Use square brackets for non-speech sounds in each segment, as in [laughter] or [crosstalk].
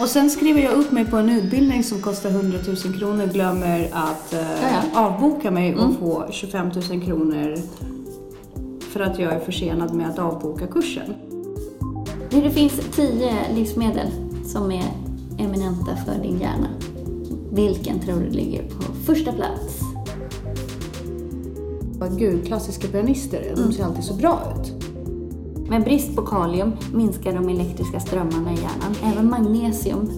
Och sen skriver jag upp mig på en utbildning som kostar 100 000 kronor glömmer att eh, Ja, ja. avboka mig och Mm. få 25 000 kronor för att jag är försenad med att avboka kursen. Det finns tio livsmedel som är eminenta för din hjärna. Vilken tror du ligger på första plats? Gud, klassiska pianister, Mm. de ser alltid så bra ut. Med brist på kalium minskar de elektriska strömmarna i hjärnan. Även magnesium.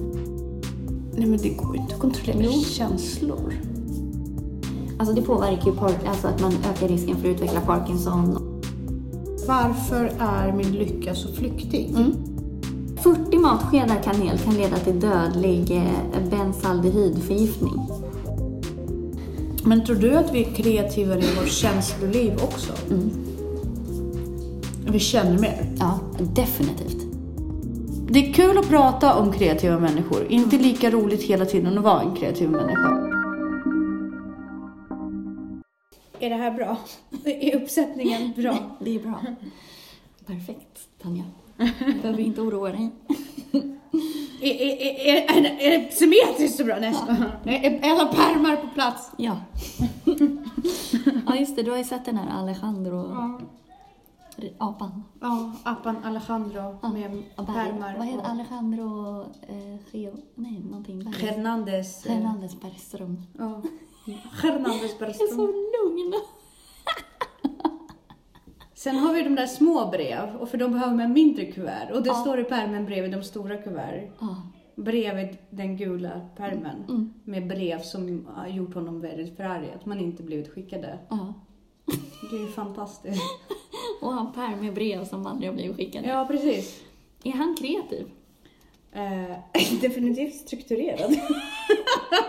Nej men det går ju inte att kontrollera Jo. känslor. Alltså det påverkar ju park, alltså att man ökar risken för att utveckla Parkinson. Varför är min lycka så flyktig? Mm. 40 matskedar kanel kan leda till dödlig eh, bensaldehydförgiftning. Men tror du att vi är kreativare i vårt känsloliv också? Mm. Vi känner mer. Ja, definitivt. Det är kul att prata om kreativa människor. Inte lika roligt hela tiden att vara en kreativ människa. Är det här bra? [laughs] Är uppsättningen bra? [laughs] Det är bra. Perfekt, Tanja. Du [laughs] behöver inte oroa dig. Är, är, är, är, är det symmetriskt så bra? Nästan. Är alla pärmar på plats? Ja. ja, just det. Du har ju sett den här Alejandro, Ja. Apan. Ja, apan Alejandro Ja, med pärmar. Vad heter Alejandro eh, Geo... Nej, någonting. Berg. Hernandez. eh, Hernandez Bergström. Ja. Hernandez [laughs] Jag är så Bergström. lugn. [laughs] Sen har vi de där små brev, och för de behöver man mindre kuvert. Och det Ja. står i pärmen bredvid de stora kuvert. Ja. Bredvid den gula pärmen. Mm. Med brev som har gjort honom väldigt förargad. Att man inte blivit skickade. ja. Det är ju fantastiskt. [laughs] Och han pärm med brev som aldrig har blivit skickade. Ja, precis. Är han kreativ? Eh, [laughs] definitivt strukturerad.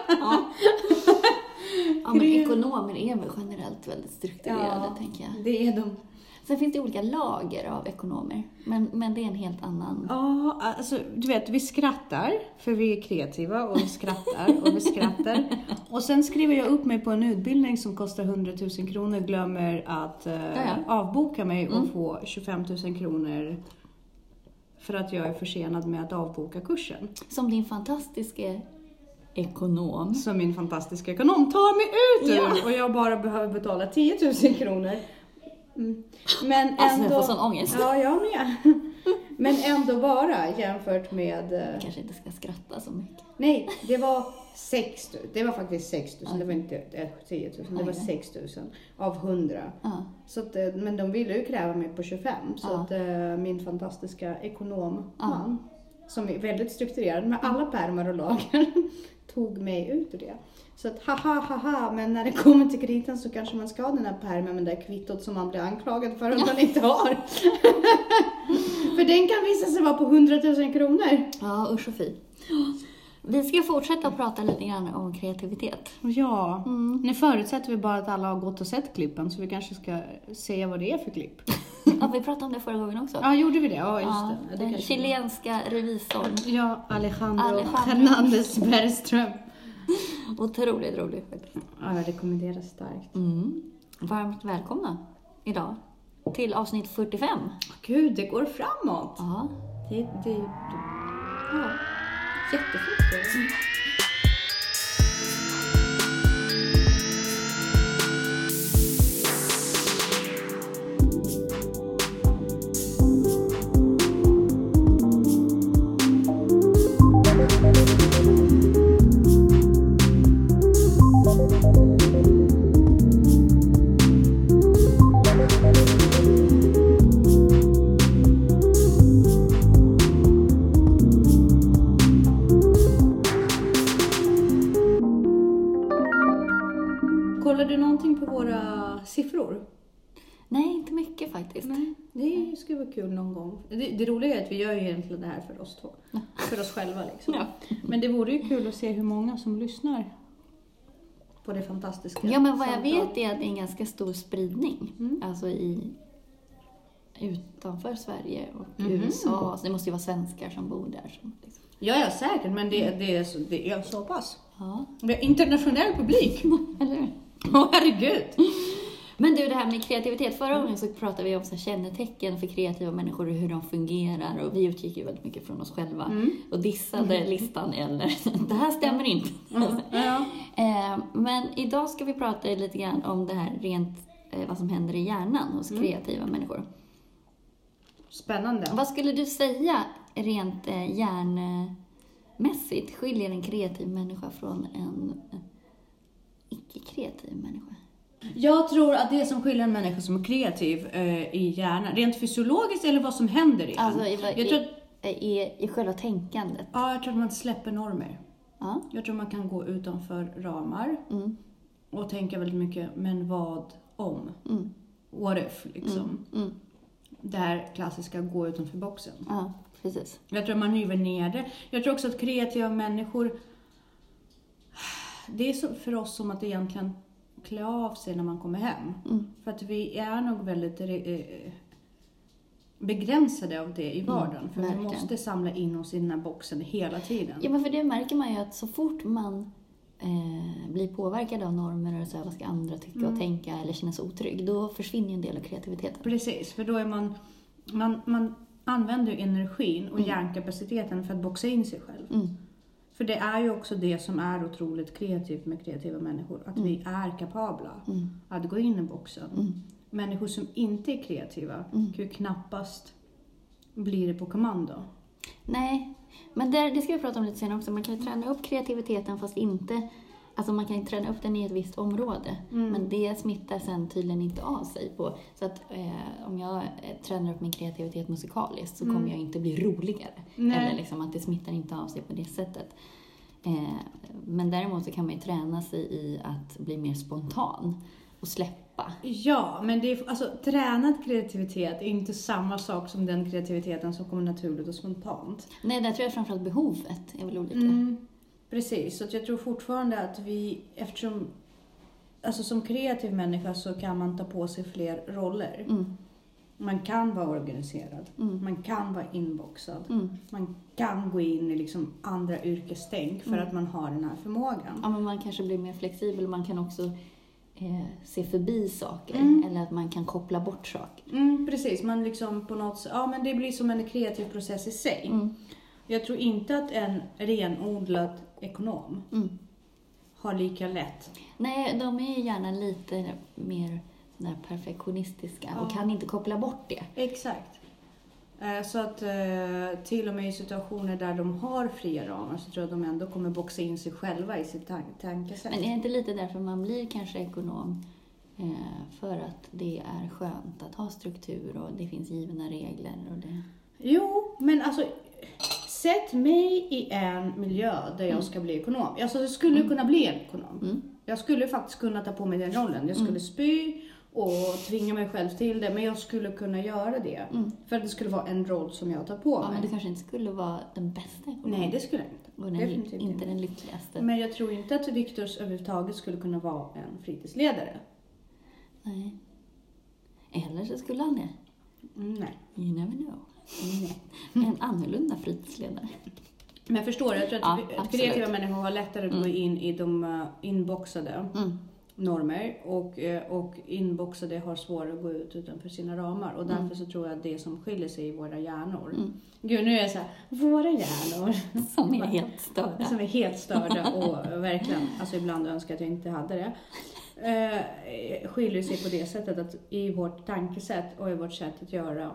Ja. ja men ekonomer är väl generellt väldigt strukturerade, tänker jag. det är de. Sen finns det olika lager av ekonomer, men, men det är en helt annan... Ja, alltså du vet, vi skrattar för vi är kreativa och vi skrattar och vi skrattar. Och sen skriver jag upp mig på en utbildning som kostar 100 000 kronor glömmer att eh, ja. avboka mig och Mm. få 25 000 kronor för att jag är försenad med att avboka kursen. Som din fantastiska ekonom. Som min fantastiska ekonom tar mig ut ur Ja. och jag bara behöver betala 10 000 kronor. Mm. Men Alltså, jag ändå... får sån ångest. Ja, jag med. [laughs] Men ändå bara jämfört med... eh, Jag kanske inte ska skratta så mycket. Nej, det var 6 000. Det var faktiskt 6 000. Det var inte eh, 10 000. Det var Okej. 6 000 av 100. Ja. Så att, eh, men de ville ju kräva mig på 25. Så Ja. att eh, min fantastiska ekonomman, Ja. som är väldigt strukturerad med alla pärmar och lager, [laughs] tog mig ut ur det. Så att haha, haha, men när det kommer till kritan så kanske man ska ha den här pärmen med det där kvittot som man blir anklagad för att man inte har. [laughs] för den kan visa sig vara på 100 000 kronor. Ja, usch och fy. Vi ska fortsätta att prata lite grann om kreativitet. Ja, Mm. nu förutsätter vi bara att alla har gått och sett klippen så vi kanske ska säga vad det är för klipp. [laughs] Ja, vi pratade om det förra gången också. Ja, gjorde vi det? Ja, just Ja, det. den chilenska revisorn. Ja, Alejandro, Alejandro. Hernandez Bergström. [laughs] Otroligt rolig faktiskt. Ja, jag rekommenderar starkt. Mm. Varmt välkomna idag till avsnitt 45. Gud, det går framåt. Ja. Det, det, det, ja, jättefort. [laughs] Det, det roliga är att vi gör ju egentligen det här för oss två. För oss själva liksom. Ja. Men det vore ju kul att se hur många som lyssnar på det fantastiska Ja, men vad jag vet är att det är en ganska stor spridning. Mm. Alltså i utanför Sverige och Mhm. USA. Så det måste ju vara svenskar som bor där. Som, liksom. Ja, ja, säkert. Men det, det, är, så, det är så pass. Ja, internationell publik. [laughs] eller hur? Åh, herregud. Men du, det här med kreativitet. Förra gången så pratade vi om så kännetecken för kreativa människor och hur de fungerar. Och vi utgick ju väldigt mycket från oss själva Mm. och dissade listan eller [laughs] det här stämmer inte. Ja. Eh, Men idag ska vi prata lite grann om det här rent eh, vad som händer i hjärnan hos Mm. kreativa människor. Spännande. Vad skulle du säga rent eh, hjärnmässigt skiljer en kreativ människa från en icke-kreativ människa? Jag tror att det som skiljer en människa som är kreativ eh, i hjärnan, rent fysiologiskt eller vad som händer i. Alltså i, jag tror att, i, i själva tänkandet. ja, jag tror att man släpper normer. Ja. Jag tror man kan gå utanför ramar Mm, och tänka väldigt mycket, men vad om? mm, What if, liksom. mm. Det här klassiska, gå utanför boxen. Ja, precis. Jag tror man river ner det. Jag tror också att kreativa människor, det är så för oss som att egentligen klä av sig när man kommer hem. Mm. För att vi är nog väldigt eh, begränsade av det i vardagen. för vi verkligen. måste samla in oss i den här boxen hela tiden. Ja, men för det märker man ju att så fort man eh, blir påverkad av normer och så här, vad ska andra tycka Mm. och tänka eller känna sig otrygg, då försvinner ju en del av kreativiteten. Precis, för då är man, man, man använder ju energin och Mm. hjärnkapaciteten för att boxa in sig själv. Mm. För det är ju också det som är otroligt kreativt med kreativa människor. Att vi är kapabla Mm. att gå in i boxen. Mm. Människor som inte är kreativa Mm. kan ju knappast bli det på kommando. Nej, men där, det ska vi prata om lite senare också. Man kan ju träna upp kreativiteten fast inte... Alltså man kan ju träna upp den i ett visst område. Mm. Men det smittar sen tydligen inte av sig. På, så att eh, om jag eh, tränar upp min kreativitet musikaliskt så Mm. kommer jag inte bli roligare. Nej. Eller liksom att det smittar inte av sig på det sättet. Eh, men däremot så kan man ju träna sig i att bli mer spontan och släppa. Ja, men det är, alltså, tränad kreativitet är inte samma sak som den kreativiteten som kommer naturligt och spontant. Nej, där tror jag framförallt behovet är väl olika. Mm, precis, så jag tror fortfarande att vi, eftersom Alltså som kreativ människa så kan man ta på sig fler roller. Mm, Man kan vara organiserad, mm, man kan vara inboxad, mm. man kan gå in i liksom andra yrkestänk för Mm. att man har den här förmågan. Ja, men man kanske blir mer flexibel. Man kan också eh, se förbi saker. Mm. Eller att man kan koppla bort saker. Mm, precis, man liksom på något ja men det blir som en kreativ process i sig. Jag tror inte att en renodlad ekonom Mm. har lika lätt. Nej, de är gärna lite mer sådär perfektionistiska och Ja. kan inte koppla bort det. Exakt. Eh, Så att eh, till och med i situationer där de har fria ramar så tror jag att de ändå kommer boxa in sig själva i sitt tan- tankesätt. Men är det inte lite därför man blir kanske ekonom? Eh, för att det är skönt att ha struktur och det finns givna regler. Och det... Jo, men alltså sätt mig i en miljö där jag Mm. ska bli ekonom. Alltså jag skulle kunna bli en ekonom. Mm. Jag skulle faktiskt kunna ta på mig den rollen. Jag skulle Mm. spy och tvinga mig själv till det, men jag skulle kunna göra det. Mm. För att det skulle vara en roll som jag tar på Ja, mig. men du kanske inte skulle vara den bästa ekonomen. Nej, det skulle jag inte. och den, definitivt inte inte. den lyckligaste. Men jag tror inte att Victor överhuvudtaget skulle kunna vara en fritidsledare. Nej. Eller så skulle han det. Mm, nej. You never know. En annorlunda fritidsledare. Men jag förstår, jag tror att Ja, kreativa människor har lättare att gå Mm. in i de uh, inboxade Mm. normer och, eh, och inboxade har svårare att gå ut utanför sina ramar. Och därför så tror jag att det som skiljer sig i våra hjärnor. Mm. Gud, nu är jag så här, våra hjärnor. [laughs] Som är helt störda. Som är helt störda och verkligen, alltså ibland önskar jag att jag inte hade det. Eh, skiljer sig på det sättet att i vårt tankesätt och i vårt sätt att göra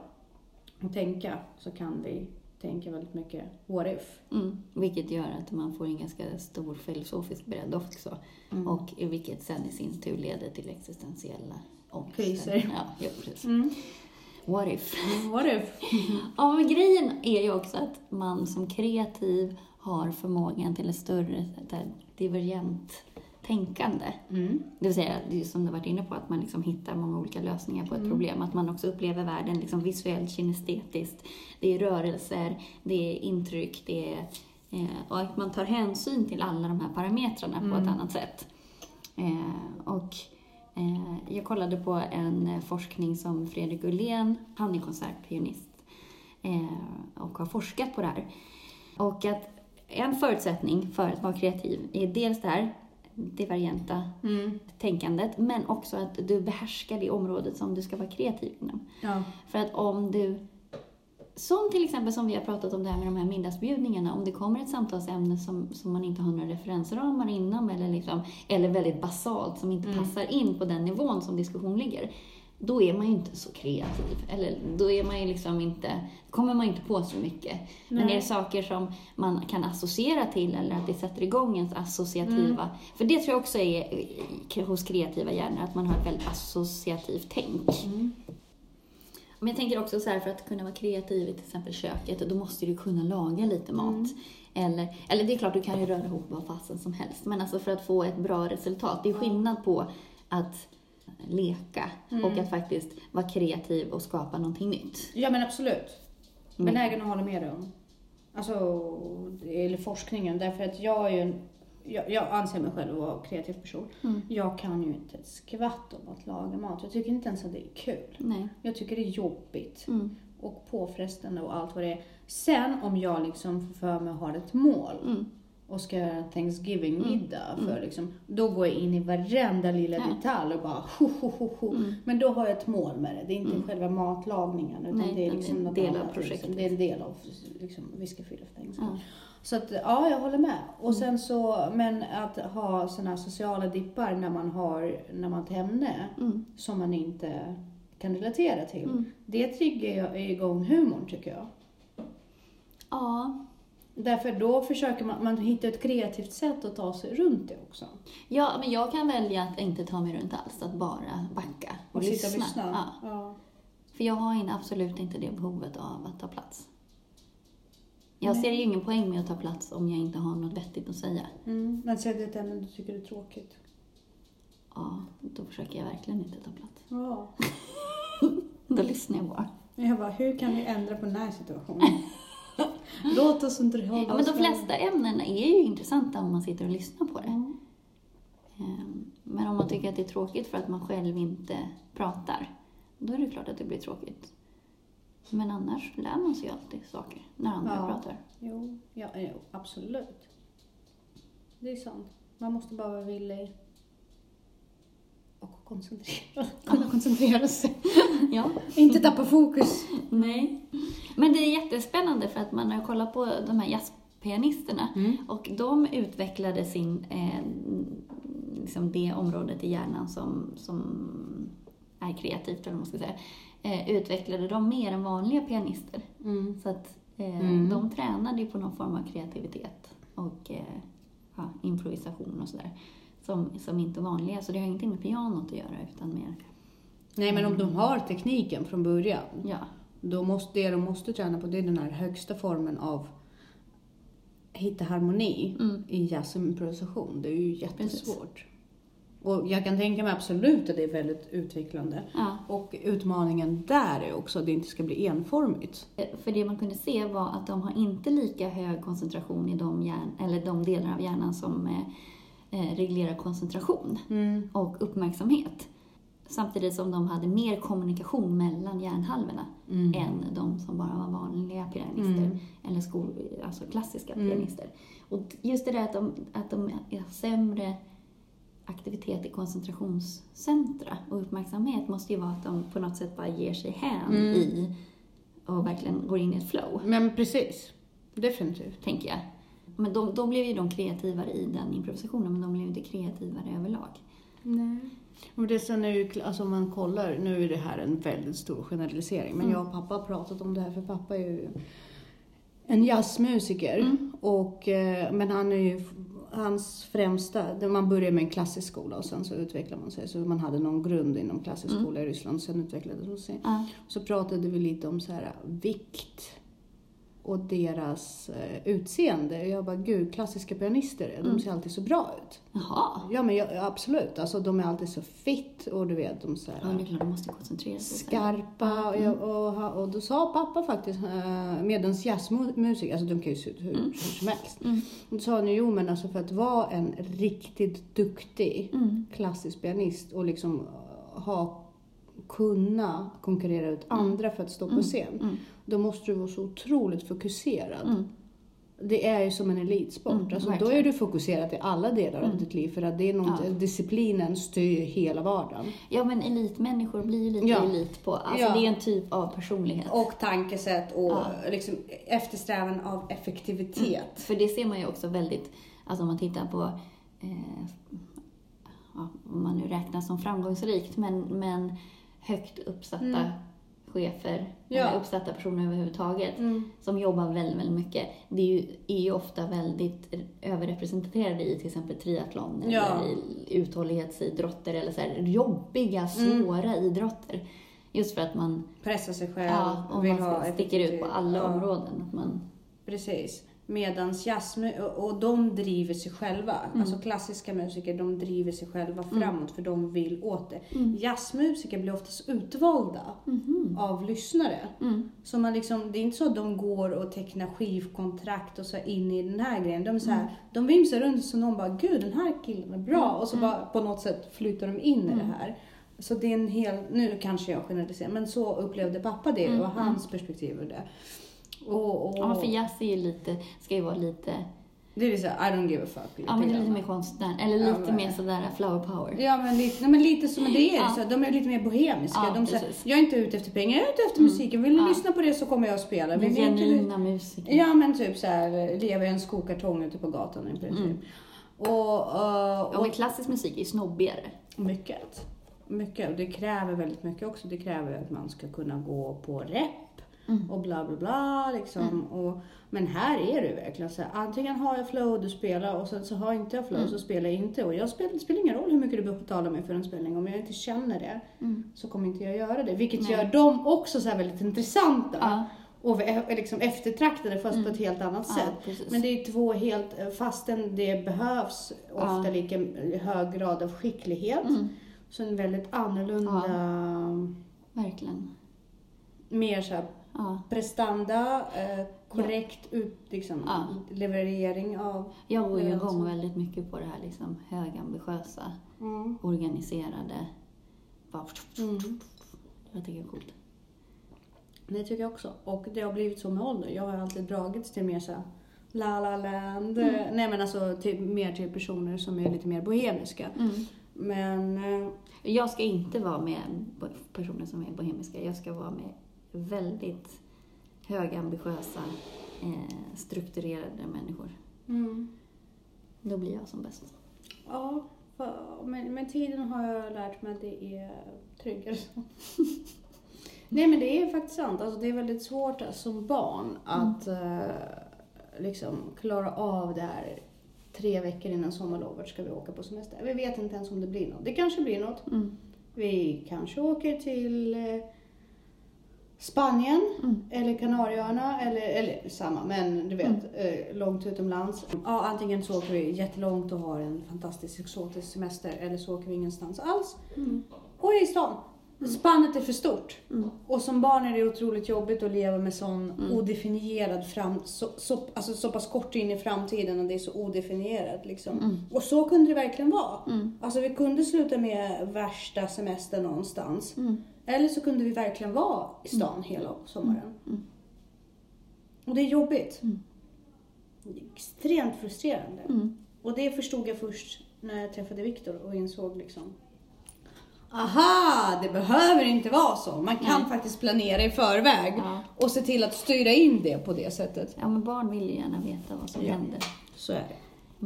och tänka så kan vi tänka väldigt mycket what if. Mm. Vilket gör att man får en ganska stor filosofisk bredd också. Mm. Och vilket sen i sin tur leder till existentiella ångester. Kriser. Ja, ja, precis. Mm. What if? What if? [laughs] Ja, men grejen är ju också att man som kreativ har förmågan till ett större divergent tänkande. Mm. Det vill säga, det som du varit inne på, att man liksom hittar många olika lösningar på ett Mm. problem. Att man också upplever världen liksom visuellt, kinestetiskt. Det är rörelser, det är intryck, det är... Eh, och att man tar hänsyn till alla de här parametrarna på Mm. ett annat sätt. Eh, och eh, jag kollade på en forskning som Fredrik Ullén, han är konsertpianist eh, och har forskat på det här. Och att en förutsättning för att vara kreativ är dels det här divergenta Mm. tänkandet, men också att du behärskar det området som du ska vara kreativ inom. Ja. För att om du, som till exempel som vi har pratat om det här med de här middagsbjudningarna, om det kommer ett samtalsämne som, som man inte har några referensramar inom eller, liksom, eller väldigt basalt som inte Mm. passar in på den nivån som diskussion ligger, då är man ju inte så kreativ. Eller då är man ju liksom inte, kommer man inte på så mycket. Men Nej. är det saker som man kan associera till eller att det sätter igång ens associativa, för det tror jag också är i- hos kreativa hjärnor, att man har ett väldigt associativt tänk. Mm. Men jag tänker också så här, för att kunna vara kreativ i till exempel köket, då måste du kunna laga lite mat. Mm. Eller, eller det är klart, du kan ju röra ihop vad fasen som helst. Men alltså för att få ett bra resultat. Det är skillnad på att leka Mm. och att faktiskt vara kreativ och skapa någonting nytt. ja, men absolut. Men- Benägen att hålla med dig om. Alltså, eller forskningen. Därför att jag är ju en, jag, jag anser mig själv vara en kreativ person. Mm. Jag kan ju inte ett skvatt om att laga mat. Jag tycker inte ens att det är kul. Nej. Jag tycker det är jobbigt. Mm. och påfrestande och allt vad det är. Sen om jag liksom får för mig att ha ett mål Mm. Och ska göra Thanksgiving-middag, Mm. för liksom, då går jag in i varenda lilla Ja. detalj och bara ho, ho, ho, ho. Mm. Men då har jag ett mål med det. Det är inte Mm. själva matlagningen utan Nej, det är liksom en del av annat, projektet. Liksom. Det är en del av liksom, Whiskyfield of Thanksgiving. Ja. Så att, ja, jag håller med. Och Mm. sen så, men att ha sådana sociala dippar när man har, när man har ett ämne Mm. som man inte kan relatera till. Mm. Det triggar igång humorn tycker jag. Ja. Därför då försöker man, man hitta ett kreativt sätt att ta sig runt det också. ja, men jag kan välja att inte ta mig runt alls, att bara backa och, Och sitta och lyssna. lyssna. Ja. Ja. För jag har absolut inte det behovet av att ta plats. Jag Nej. ser ju ingen poäng med att ta plats om jag inte har något vettigt att säga. Mm. Men säg det ämne du tycker är tråkigt. Ja, då försöker jag verkligen inte ta plats. Ja. [laughs] Då lyssnar jag bara. Jag bara, hur kan vi ändra på den här situationen? [laughs] Låt oss inte hålla Ja, men de flesta ämnena är ju intressanta om man sitter och lyssnar på det. Mm. Ehm, Men om man tycker att det är tråkigt för att man själv inte pratar, då är det klart att det blir tråkigt. Men annars lär man sig ju alltid saker när andra Ja. pratar. Jo, ja, jo, absolut. Det är sant. Man måste bara vara villig och koncentrera, [laughs] kunna koncentrera sig. Ja. inte tappa fokus. Nej. Men det är jättespännande för att man har kollat på de här jazzpianisterna Mm. och de utvecklade sin, eh, liksom det området i hjärnan som, som är kreativt, eller vad man ska säga, eh, utvecklade de mer än vanliga pianister. Mm. Så att eh, Mm. de tränade ju på någon form av kreativitet och eh, ja, improvisation och sådär. Som, som inte är vanliga, så det har ingenting med pianot att göra utan mer, Nej, men om de har tekniken från början, ja, då måste, det de måste träna på det är den här högsta formen av hitta harmoni Mm. i jazz och improvisation. Det är ju jättesvårt. Och jag kan tänka mig absolut att det är väldigt utvecklande. ja. Och utmaningen där är också att det inte ska bli enformigt. Eh, För det man kunde se var att de har inte lika hög koncentration i de, hjärn, eller de delar av hjärnan som eh, eh, reglerar koncentration och uppmärksamhet. Samtidigt som de hade mer kommunikation mellan hjärnhalvorna Mm. än de som bara var vanliga pianister, Mm. eller skol, alltså klassiska Mm. pianister. Och just det där att de, att de har sämre aktivitet i koncentrationscentra och uppmärksamhet måste ju vara att de på något sätt bara ger sig hän Mm. i och verkligen går in i ett flow, Men precis. Definitivt. tänker jag. Men då, då blev ju de kreativare i den improvisationen, men de blev inte kreativare överlag. Nej. Och det sen är ju, alltså om man kollar, nu är det här en väldigt stor generalisering, men Mm. jag och pappa har pratat om det här för pappa är ju en jazzmusiker. Mm. Och, eh, men han är ju, hans främsta, man börjar med en klassisk skola och sen så utvecklar man sig. Så man hade någon grund inom klassisk Mm. skola i Ryssland, sen utvecklades man sig. Ja. Så pratade vi lite om så här vikt och deras eh, utseende. Jag bara, gud, klassiska pianister, Mm. de ser alltid så bra ut. Jaha. Ja men jag, absolut, alltså de är alltid så fit och du vet de så Ja, det är här klart, de måste koncentrera sig. skarpa och, Mm. jag, och, ha- och då sa pappa faktiskt, eh, medans jazzmusiker, alltså de kan ju se ut hur, Mm. hur som helst. Mm. Och då sa han jo men alltså för att vara en riktigt duktig Mm. klassisk pianist och liksom eh, ha kunna konkurrera ut andra för att stå på Mm. scen. Mm. Då måste du vara så otroligt fokuserad. Mm. det är ju som en elitsport. Mm, alltså, då är du fokuserad i alla delar av ditt liv för att det är något, Ja. disciplinen styr hela vardagen. Ja, men elitmänniskor blir ju lite Ja. elit på, alltså Ja. det är en typ av personlighet. Och tankesätt och Ja. liksom eftersträvan av effektivitet. För det ser man ju också väldigt, alltså om man tittar på, eh, om man nu räknar som framgångsrikt, men, men högt uppsatta Mm. Chefer, Ja. uppsatta personer överhuvudtaget, Mm. som jobbar väldigt, väldigt mycket. Det är ju, är ju ofta väldigt överrepresenterade i till exempel triathlon Ja. eller i uthållighetsidrotter eller så här jobbiga, Mm. svåra idrotter. Just för att man, Pressa sig själv, ja, om vill man ha sticker ut på alla Ja. områden. Att man, Precis. Medans jazzmu- och- och de driver sig själva. Mm. Alltså klassiska musiker, de driver sig själva framåt för de vill åt det. Mm. Jazzmusiker blir oftast utvalda Mhm. av lyssnare. Mm. Så man liksom, det är inte så att de går och tecknar skivkontrakt och så in i den här grejen. De, är så här, de vimsar runt så någon bara, gud den här killen är bra. Och så bara på något sätt flyttar de in i det här. Så det är en hel, nu kanske jag generaliserar, men så upplevde pappa det. Var hans perspektiv ur det. Och, och, Ja, för jazz är ju lite, ska ju vara lite, det vill säga, I don't give a fuck. ja men grann. lite mer konstnär, eller Ja, lite men- mer sådär flower power. Ja men lite, men lite som det är. Ja. Så de är lite mer bohemiska. Ja, de precis. jag är inte ute efter pengar, jag är ute efter musiken. Vill du Ja. lyssna på det så kommer jag att spela. Vill ni inte- Genuina musiker. Ja men typ så här, leva i en skokartong ute på gatan i princip. Och, eh, Ja, och men klassisk musik är ju snobbigare. mycket. Mycket. Och det kräver väldigt mycket också. Det kräver att man ska kunna gå på rep Mm. och bla bla bla. Liksom. Och, men här är det verkligen så här, antingen har jag flow, du spelar och sen så har inte jag flow Mm. så spelar jag inte. Och jag spelar, det spelar ingen roll hur mycket du betalar mig för en spelning. Om jag inte känner det Mm. så kommer inte jag göra det. Vilket Nej. gör dem också så väldigt intressanta. Ja, Och är liksom eftertraktade fast på ett helt annat ja sätt. precis. Men det är två helt, fastän det behövs ofta Ja. lika hög grad av skicklighet. Mm, Så en väldigt annorlunda, verkligen. mer så här Ja. prestanda, eh, korrekt ut, liksom, Ja. leverering av. Jag går ju igång alltså. väldigt mycket på det här liksom högambitiösa, Mm. organiserade. Bara, Mm. Jag tycker det är coolt. Det tycker jag också. Och det har blivit så med ålder. Jag har alltid dragits till mer så här La La Land. Mm. Nej men alltså till, mer till personer som är lite mer bohemiska. Mm. Men eh, Jag ska inte vara med personer som är bohemiska. Jag ska vara med väldigt högambitiösa, eh, strukturerade människor. mm. Då blir jag som bäst. Ja, för- men med tiden har jag lärt mig att det är tryggare så. [laughs] Nej men det är faktiskt sant. Alltså, det är väldigt svårt som barn att eh, liksom klara av det här. Tre veckor innan sommarlovet ska vi åka på semester. Vi vet inte ens om det blir något. Det kanske blir något. Mm. Vi kanske åker till eh, Spanien Mm. eller Kanarieöarna eller, eller samma men du vet Mm. eh, långt utomlands. Ja, antingen så åker vi jättelångt och har en fantastisk exotisk semester eller så åker vi ingenstans alls Mm. och är i stan. Spannet är för stort. Mm. Och som barn är det otroligt jobbigt att leva med sån Mm. odefinierad fram, så, så, alltså så pass kort in i framtiden och det är så odefinierat liksom. Mm. Och så kunde det verkligen vara. Mm. Alltså vi kunde sluta med värsta semester någonstans. Mm. Eller så kunde vi verkligen vara i stan hela sommaren. Mm. Och det är jobbigt. Mm. Det är extremt frustrerande. Mm. Och det förstod jag först när jag träffade Viktor och insåg liksom Aha, det behöver inte vara så. Man kan faktiskt planera i förväg Ja. och se till att styra in det på det sättet. ja, men barn vill ju gärna veta vad som Ja. händer Så är det.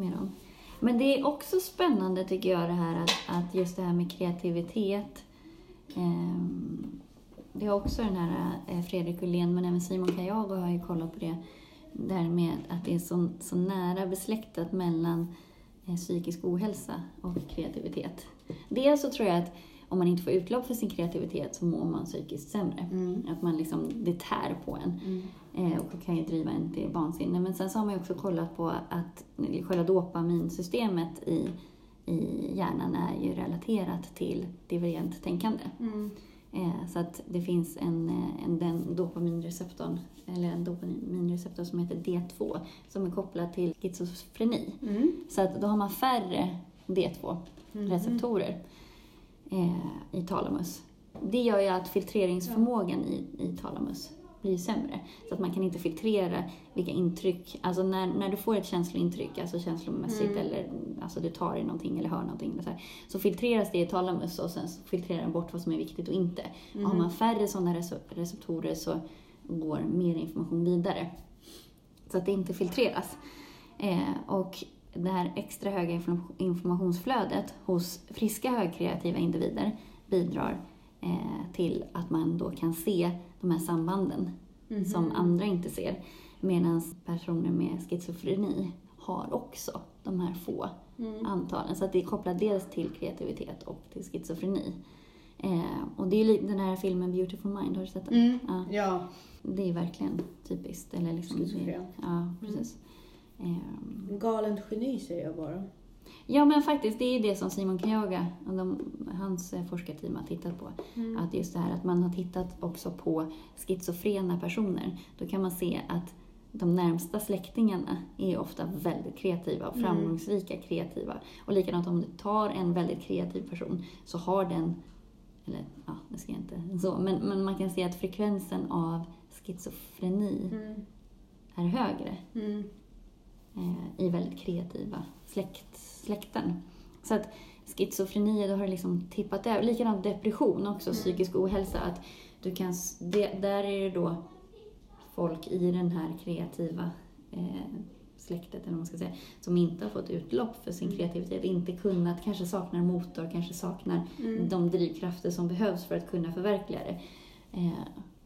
med dem. Men det är också spännande tycker jag det här att, att just det här med kreativitet. Ehm, det är också den här eh, Fredrik Ullén men även Simon Kajago har ju kollat på det. Där med att det är så, så nära besläktat mellan eh, psykisk ohälsa och kreativitet. Dels så tror jag att om man inte får utlopp för sin kreativitet så mår man psykiskt sämre. Mm. Att man liksom, det tär på en. Mm. Eh, och kan ju driva en till vansinne. Men sen så har man ju också kollat på att själva dopaminsystemet i, i hjärnan är ju relaterat till divergent tänkande. Mm. Eh, så att det finns en, eh, en den dopaminreceptorn, eller en dopaminreceptor som heter D2 som är kopplad till schizofreni. Mm. Så att då har man färre D2-receptorer eh, i talamus. Det gör ju att filtreringsförmågan i, i talamus blir sämre. Så att man kan inte filtrera vilka intryck, alltså när, när du får ett känslointryck, alltså känslomässigt Mm. eller alltså du tar i någonting eller hör någonting, så, här, så filtreras det i talamus och sen filtrerar den bort vad som är viktigt och inte. Mm. Har man färre sådana rece- receptorer så går mer information vidare. Så att det inte filtreras. Eh, och det här extra höga inform- informationsflödet hos friska högkreativa individer bidrar eh, till att man då kan se de här sambanden Mhm. som andra inte ser. Medan personer med schizofreni har också de här få Mm. antalen. Så att det är kopplat dels till kreativitet och till schizofreni. Eh, och det är ju den här filmen Beautiful Mind, har du sett den? Mm. Ja, Ja, det är verkligen typiskt. Eller liksom, Schizofren. ja, precis. Eh, galent geni säger jag bara. Ja, men faktiskt, det är ju det som Simon Kyaga och de, hans eh, forskarteam har tittat på. Mm. Att just det här att man har tittat också på schizofrena personer. Då kan man se att de närmsta släktingarna är ofta väldigt kreativa och Mm. framgångsrika kreativa. Och likadant om du tar en väldigt kreativ person så har den, eller ja, det ska jag inte så, men, men man kan se att frekvensen av schizofreni Mm. är högre Mm. eh, i väldigt kreativa släkt, släkten. Så att schizofreni, då har det liksom tippat över. Likadant depression också, Mm. psykisk ohälsa. Att du kan, det, där är det då folk i den här kreativa eh, släktet, eller vad man ska säga, som inte har fått utlopp för sin Mm. kreativitet, inte kunnat, kanske saknar motor, kanske saknar Mm. de drivkrafter som behövs för att kunna förverkliga det. Eh,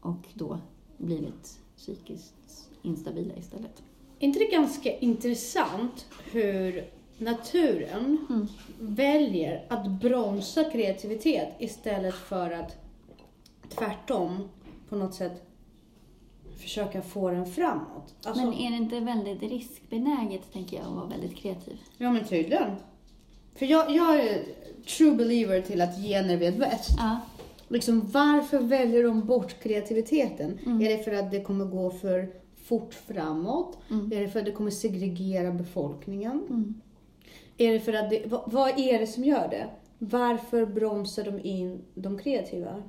och då blivit psykiskt instabila istället. Är inte det ganska intressant hur naturen Mm. väljer att bromsa kreativitet istället för att tvärtom på något sätt försöka få den framåt? Alltså, Men är det inte väldigt riskbenäget, tänker jag, att vara väldigt kreativ? Ja men tydligen. För jag, jag är true believer till att gener vet bäst. Ja. Liksom, varför väljer de bort kreativiteten? Mm. Är det för att det kommer gå för fort framåt? Mm. Är det för att det kommer segregera befolkningen? Mm. Är det för att det, vad, vad är det som gör det? Varför bromsar de in de kreativa?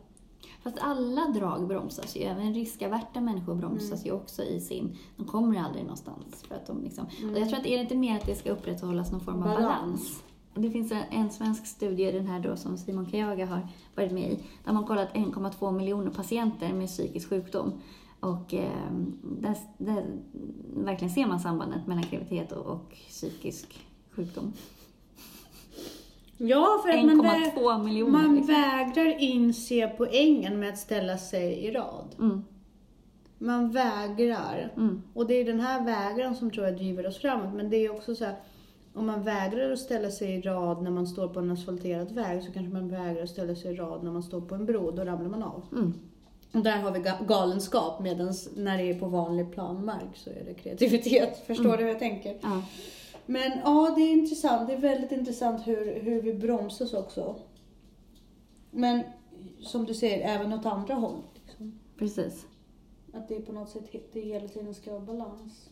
Fast alla drag bromsas ju. Även riskaverta människor bromsas ju också i sin... De kommer aldrig någonstans. För att de liksom, och jag tror att är det inte mer att det ska upprätthållas någon form av Balans. balans. Det finns en, en svensk studie, den här då som Simon Kyaga har varit med i, där man kollat 1,2 miljoner patienter med psykisk sjukdom. Och eh, där, där verkligen ser man sambandet mellan kreativitet och, och psykisk sjukdom. Ja, för att man, vä- 1,2 miljoner. man liksom. vägrar inse poängen med att ställa sig i rad. Mm, Man vägrar. mm, Och det är den här vägran som tror jag driver oss framåt. Men det är också så här, om man vägrar att ställa sig i rad när man står på en asfalterad väg så kanske man vägrar att ställa sig i rad när man står på en bro. Då ramlar man av. mm. Och där har vi ga- galenskap medan när det är på vanlig planmark så är det kreativitet. [laughs] Förstår Mm. du hur jag tänker? Ja. Men ja, det är intressant. Det är väldigt intressant hur, hur vi bromsas också. Men som du säger, även åt andra håll. Liksom. Precis. Att det på något sätt det hela tiden ska vara balans.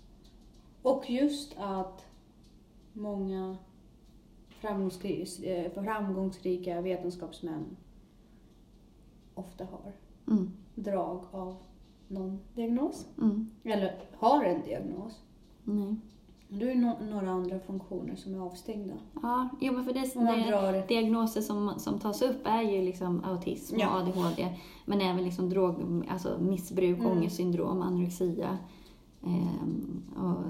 Och just att många framgångsri- eh, framgångsrika vetenskapsmän ofta har Mm, drag av någon diagnos. mm. Eller har en diagnos. Nej. Det är no- några andra funktioner som är avstängda. Ja, jo, men för det, det, drar diagnoser som, som tas upp är ju liksom autism och Ja. ADHD. Men även liksom drog, alltså missbruk, Mm. ångestsyndrom, anorexia ehm, och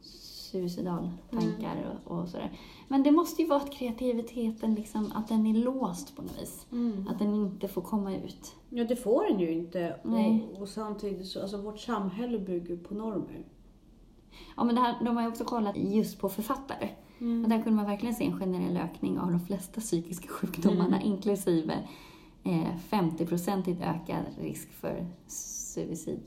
suicidaltankar Mm. och, och sådär. Men det måste ju vara att kreativiteten liksom, att den är låst på något vis. Att den inte får komma ut. Ja, det får den ju inte. Nej. Och, och samtidigt så, alltså vårt samhälle bygger på normer. Ja, men här, de har ju också kollat just på författare. Mm. Och där kunde man verkligen se en generell ökning av de flesta psykiska sjukdomarna, Mm. inklusive eh, 50-procentigt ökad risk för suicid.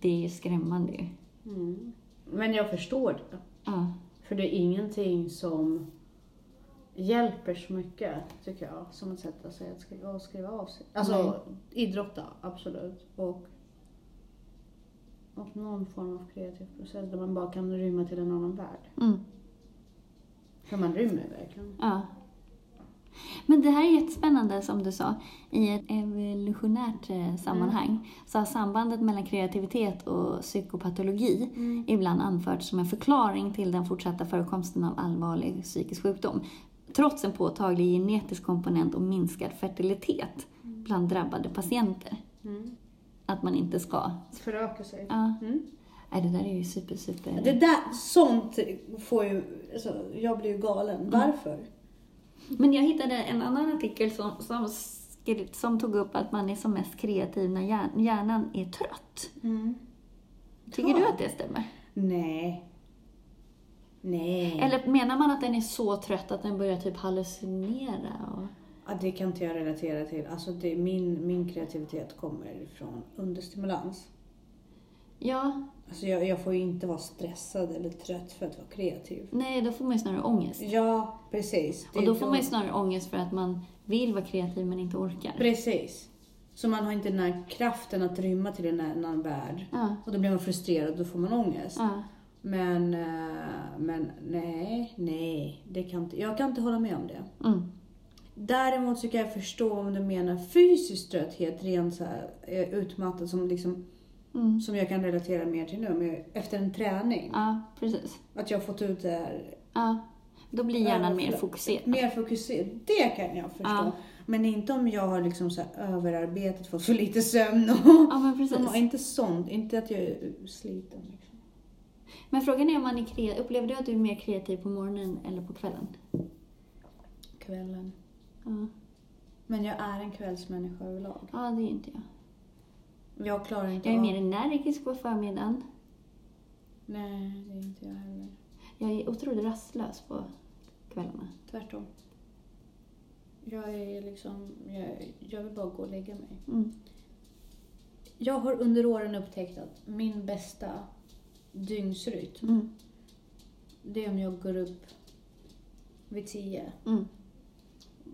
Det är ju skrämmande ju. Mm. Men jag förstår det. Ja. För det är ingenting som hjälper så mycket, tycker jag, som att sätta sig att skriva, och skriva av sig. Alltså, idrotta, absolut. Och, och någon form av kreativ process där man bara kan rymma till en annan värld. Mm. För man rymmer verkligen. ja. Men det här är jättespännande som du sa. I ett evolutionärt eh, sammanhang så har sambandet mellan kreativitet och psykopatologi ibland anförts som en förklaring till den fortsatta förekomsten av allvarlig psykisk sjukdom. Trots en påtaglig genetisk komponent och minskad fertilitet bland drabbade patienter. Att man inte ska... Föröka sig. Ja. Mm. Nej, det där är ju super, super... Det där, sånt får ju, alltså, jag blir ju galen. Varför? Men jag hittade en annan artikel som, som, som tog upp att man är som mest kreativ när hjärn, hjärnan är trött. Tycker Ja. du att det stämmer? Nej. Nej. Eller menar man att den är så trött att den börjar typ hallucinera? Och... Ja, det kan inte jag relatera till. Alltså det, min, min kreativitet kommer från understimulans. Ja, Alltså jag, jag får ju inte vara stressad eller trött för att vara kreativ. nej, då får man ju snarare ångest. Ja, precis. Det Och då får man ju snarare ångest för att man vill vara kreativ men inte orkar. Precis. Så man har inte den här kraften att rymma till en annan värld. Ja, Och då blir man frustrerad och då får man ångest. ja. Men, eh, men nej, nej. Det kan inte, jag kan inte hålla med om det. Mm. Däremot så kan jag förstå om du menar fysisk trötthet, rent så här eh, utmattad som liksom Mm. som jag kan relatera mer till nu, med, efter en träning. Ja, precis. Att jag har fått ut det här. Ja. Då blir hjärnan mer fokuserad. Mer fokuserad. Det kan jag förstå. Ja. Men inte om jag har liksom så här överarbetat, fått för lite sömn och... Ja, men precis. Inte sånt. Inte att jag är sliten. Liksom. Men frågan är om man är kreativ. Upplever du att du är mer kreativ på morgonen eller på kvällen? Kvällen. Ja, Men jag är en kvällsmänniska överlag. ja det är inte jag. Jag klarar inte Jag är av... mer energisk på förmiddagen. Nej, det är inte jag heller. Jag är otroligt rastlös på kvällarna. Tvärtom. Jag är liksom... Jag, jag vill bara gå och lägga mig. Mm. Jag har under åren upptäckt att min bästa dygnsrytm, Mm. det är om jag går upp vid 10, Mm.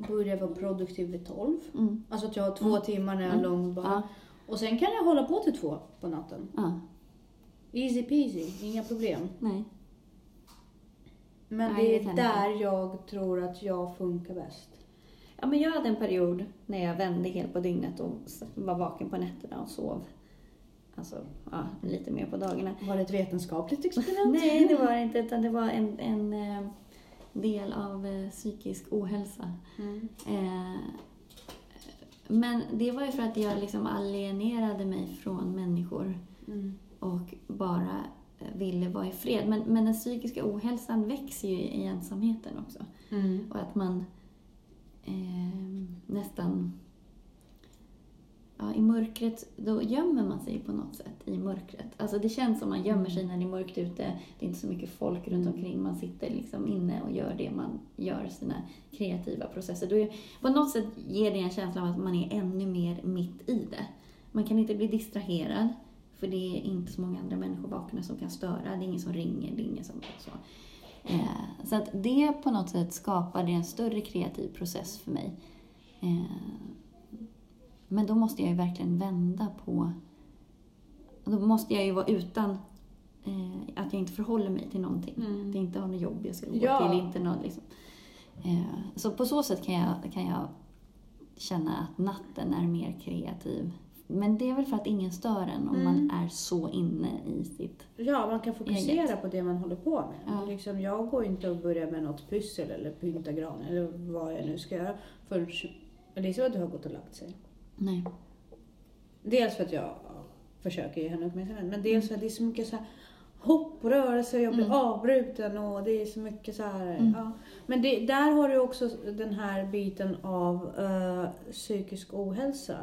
Börjar vara produktiv vid 12. Mm. Alltså att jag har två Mm. timmar när jag är Mm. lång bara. Ja. Och sen kan jag hålla på till två på natten. ja. Easy peasy, inga problem. Nej. Men Nej, det det är kan där jag tror att jag funkar bäst. Ja, men jag hade en period när jag vände helt på dygnet och var vaken på nätterna och sov. Alltså, ja, lite mer på dagarna. Var det ett vetenskapligt experiment? Nej, det var det inte, utan det var en, en eh, del av eh, psykisk ohälsa. Mm. Eh, men det var ju för att jag liksom alienerade mig från människor Mm. och bara eh, ville vara i fred. Men, men den psykiska ohälsan växer ju i ensamheten också. Mm. Och att man eh, nästan... Ja, I mörkret, då gömmer man sig på något sätt i mörkret. Alltså det känns som man gömmer sig när det är mörkt ute. Det är inte så mycket folk runt omkring. Man sitter liksom inne och gör det man gör, sina kreativa processer. Då är, på något sätt ger det en känsla av att man är ännu mer mitt i det. Man kan inte bli distraherad, för det är inte så många andra människor vakna som kan störa. Det är ingen som ringer, det är ingen som... Så. Eh, så att det på något sätt skapade en större kreativ process för mig. Eh, men då måste jag ju verkligen vända på... Då måste jag ju vara utan eh, att jag inte förhåller mig till någonting. Mm. Att jag inte har något jobb jag ska gå Ja. till. Inte något, liksom. eh, så på så sätt kan jag, kan jag känna att natten är mer kreativ. Men det är väl för att ingen stör en om Mm. man är så inne i sitt... Ja, man kan fokusera Eget. på det man håller på med. Ja. Liksom, jag går inte och börjar med något pyssel eller pynta granen eller vad jag nu ska göra förrän Elisabeth har gått och lagt sig. Nej. Dels för att jag försöker ge henne uppmärksamhet, men dels för att det är så mycket så här och jag blir Mm. avbruten och det är så mycket så här. Mm. Ja. Men det, där har du också den här biten av eh, psykisk ohälsa.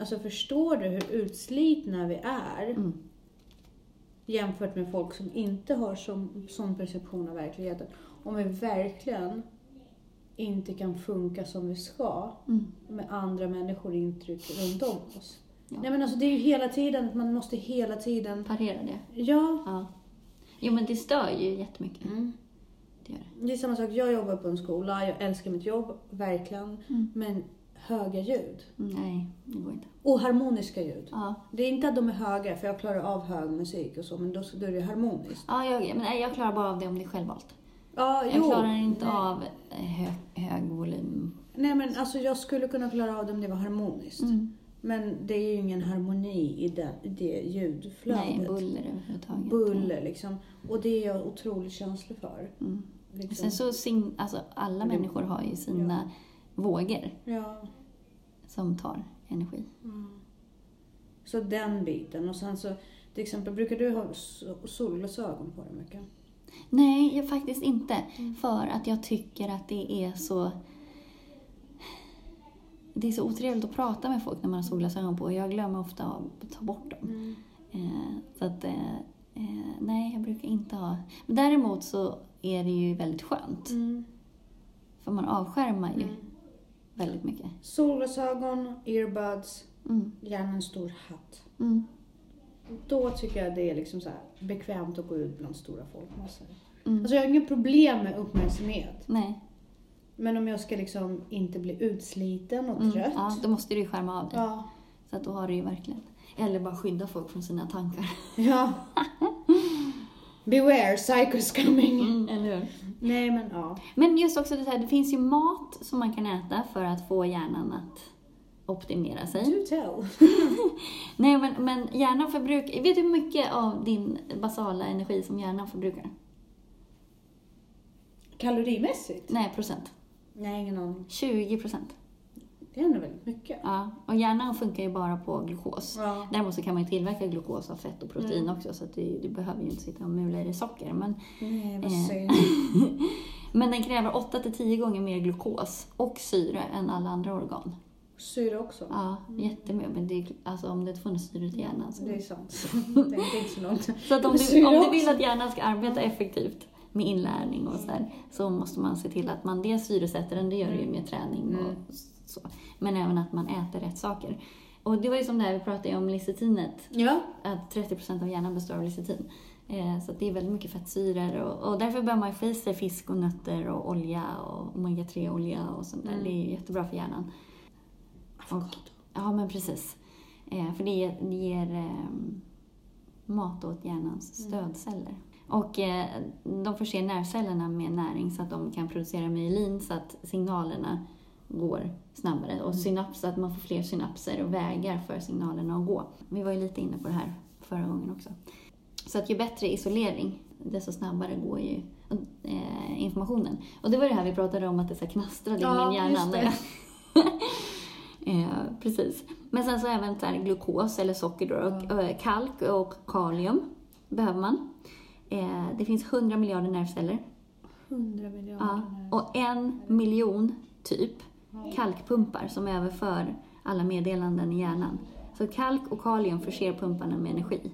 Alltså förstår du hur utslitna vi är Mm. jämfört med folk som inte har som, sån perception av verkligheten. Om vi verkligen inte kan funka som vi ska Mm. med andra människor intryck runt om oss. Ja. Nej men alltså det är ju hela tiden, man måste hela tiden... Parera det. Ja. Ja. Jo, men det stör ju jättemycket. Mm. Det gör det. Det är samma sak, jag jobbar på en skola, jag älskar mitt jobb, verkligen. Mm. Men höga ljud. Nej, det går inte. Och harmoniska ljud. Ja, Det är inte att de är höga, för jag klarar av hög musik och så, men då, då är det harmoniskt. ja jag, men nej, jag klarar bara av det om det är självvalt. Ja, Jag jo. klarar inte Nej. av eh, hög, hög volym. Nej men alltså jag skulle kunna klara av det om det var harmoniskt. Mm. Men det är ju ingen harmoni i det, i det ljudflödet. Nej, buller överhuvudtaget. Buller liksom. Och det är jag otroligt känslig för. Mm. Liksom. Sen så, sin, alltså alla människor har ju sina vågor Ja. som tar energi. Mm. Så den biten. Och sen så, till exempel, brukar du ha so- solglasögon på dig mycket? Nej, jag faktiskt inte. Mm. För att jag tycker att det är så... Det är så otrevligt att prata med folk när man har solglasögon på. Jag glömmer ofta att ta bort dem. Mm. Eh, så att, eh, eh, nej, jag brukar inte ha... Men däremot så är det ju väldigt skönt. Mm. För man avskärmar ju Mm. väldigt mycket. Solglasögon, earbuds, Mm. gärna en stor hatt. Då tycker jag det är liksom så bekvämt att gå ut bland stora folkmassor. Mm. Alltså jag har inga problem med uppmärksamhet. nej. Men om jag ska liksom inte bli utsliten och Mm. trött. Ja, då måste du ju skärma av dig. Ja. Så att då har du ju verkligen... Eller bara skydda folk från sina tankar. [laughs] ja. Beware, psycho's coming. Mm, eller hur? Nej men ja. Men just också det här, det finns ju mat som man kan äta för att få hjärnan att optimera sig. Do tell. [laughs] Nej, men, men hjärnan förbrukar... Vet du hur mycket av din basala energi som hjärnan förbrukar? Kalorimässigt? Nej, procent. Nej, ingen aning. 20 procent. Det är ändå väldigt mycket. Ja, och hjärnan funkar ju bara på glukos. Ja. Däremot så kan man ju tillverka glukos av fett och protein Mm. också, så att du, du behöver ju inte sitta och mula i dig socker. Men, Nej, vad Eh. [laughs] men den kräver 8-10 gånger mer glukos och syre än alla andra organ. Syre också. Ja, jättemycket. Men det är, alltså, om det inte funnits syre till hjärnan så... Det är sant. Det är inte så långt. [laughs] Så att om du, om du vill att hjärnan ska arbeta effektivt med inlärning och sådär, så måste man se till att man dels syresätter den, det gör det ju med träning och Mm. så. Men även att man äter rätt saker. Och det var ju som det här vi pratade om lecitinet, Ja. att 30% av hjärnan består av lecitin. Eh, Så det är väldigt mycket fettsyror och, och därför bör man få i sig fisk och nötter och olja och omega-3-olja och sånt där. Mm. Det är jättebra för hjärnan. Avokado. Ja, men precis. Eh, för det ger, det ger eh, mat åt hjärnans stödceller. Och eh, de förser nervcellerna med näring så att de kan producera myelin så att signalerna går snabbare. Och synaps, att man får fler synapser och vägar för signalerna att gå. Vi var ju lite inne på det här förra gången också. Så att ju bättre isolering, desto snabbare går ju eh, informationen. Och det var det här vi pratade om, att det så knastrade i Ja, min hjärna. [laughs] eh, precis. Men sen så även så här glukos eller socker då, och eh, kalk och kalium behöver man. Eh, det finns 100 miljarder nervceller. 100 miljoner. Ja, och en miljon typ kalkpumpar som överför alla meddelanden i hjärnan. Så kalk och kalium förser pumparna med energi.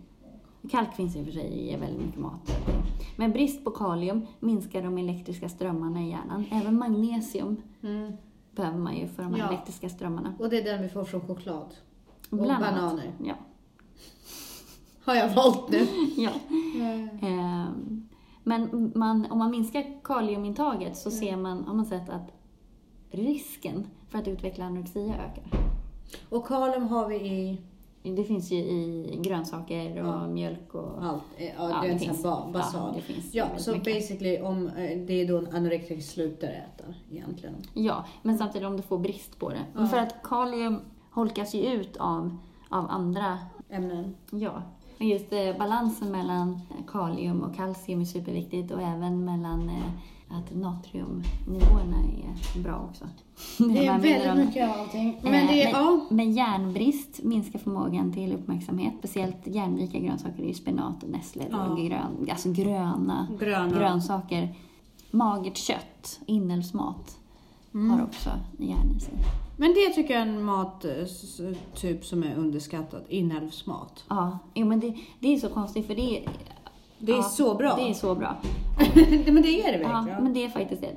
Kalk finns i och för sig i väldigt mycket mat. Men brist på kalium minskar de elektriska strömmarna i hjärnan. Även magnesium Mm. Behöver man ju för de här Ja. elektriska strömmarna. Och det är den vi får från choklad. Och Bland annat. bananer. Ja. [laughs] Har jag valt nu. [laughs] ja. Ehm, Men man, om man minskar kaliumintaget så ser man, har man sett att risken för att utveckla anorexia ökar. Och kalium har vi i Det finns ju i grönsaker och Ja. mjölk och... allt. Ja, Ja, det det finns. här ba- basal. Ja, det finns Ja, så mycket. basically om eh, det är då en anorektiker slutar äta egentligen. Ja, men samtidigt om du får brist på det. Ja. för att kalium holkas ju ut av, av andra Ämnen. Ja, och just eh, balansen mellan kalium och kalcium är superviktigt och även mellan eh, att natriumnivåerna är bra också. Det De är väldigt mycket av allting. Men Eh, det är, ja. men järnbrist minskar förmågan till uppmärksamhet. Speciellt järnrika grönsaker är ju spenat och nässlor Ja. och grön, alltså gröna Gröna. grönsaker. Magert kött, inälvsmat, Mm. har också järn i sig. Men det tycker jag är en mat eh, som är underskattad. Inälvsmat. Ja, jo, men det, det är så konstigt för det är, Det är ja, så bra. Det är så bra. [laughs] men det är det Ja, verkligen. men det är faktiskt det.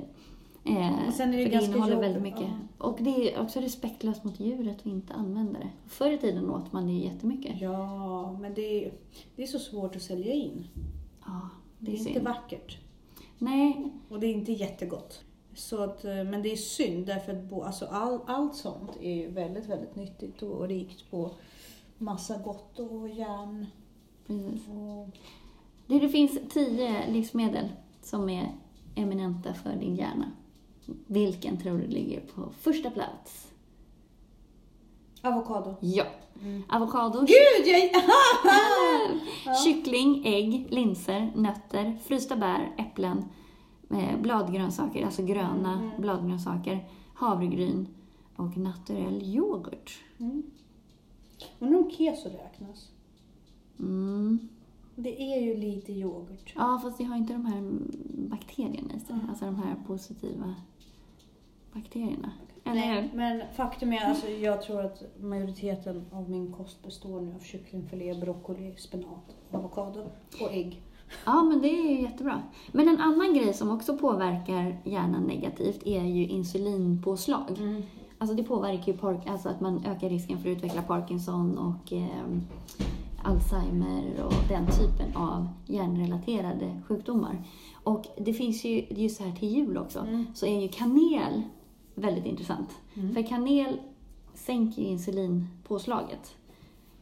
Eh, Och sen är det det innehåller väldigt mycket. ja. Och det är också respektlöst mot djuret att inte använda det. Förr i tiden åt man det jättemycket. Ja, men det är, det är så svårt att sälja in. Ja, Det det är är inte vackert. Nej, Och det är inte jättegott. Så att, eh, men det är synd därför att bo, alltså all, allt sånt är väldigt, väldigt nyttigt och rikt på massa gott och järn. precis. Och, Det, det finns tio livsmedel som är eminenta för din hjärna. Vilken tror du ligger på första plats? Avokado. Ja. Avokado, Gud, jag... [laughs] kyckling, ägg, linser, nötter, frysta bär, äpplen, eh, bladgrönsaker, alltså gröna bladgrönsaker, havregryn och naturell yoghurt. Undrar om keso räknas? Mm. Det är ju lite yoghurt. Ja, fast det har inte de här bakterierna i sig. Alltså de här positiva bakterierna. Eller Nej, men faktum är, alltså, jag tror att majoriteten av min kost består nu av kycklingfilé, broccoli, spenat, avokado och ägg. Ja, men det är ju jättebra. Men en annan grej som också påverkar hjärnan negativt är ju insulinpåslag. Alltså det påverkar ju park, alltså att man ökar risken för att utveckla Parkinson och eh, Alzheimer och den typen av hjärnrelaterade sjukdomar. Och det finns ju, just så här till jul också, så är ju kanel väldigt intressant. För kanel sänker ju insulinpåslaget.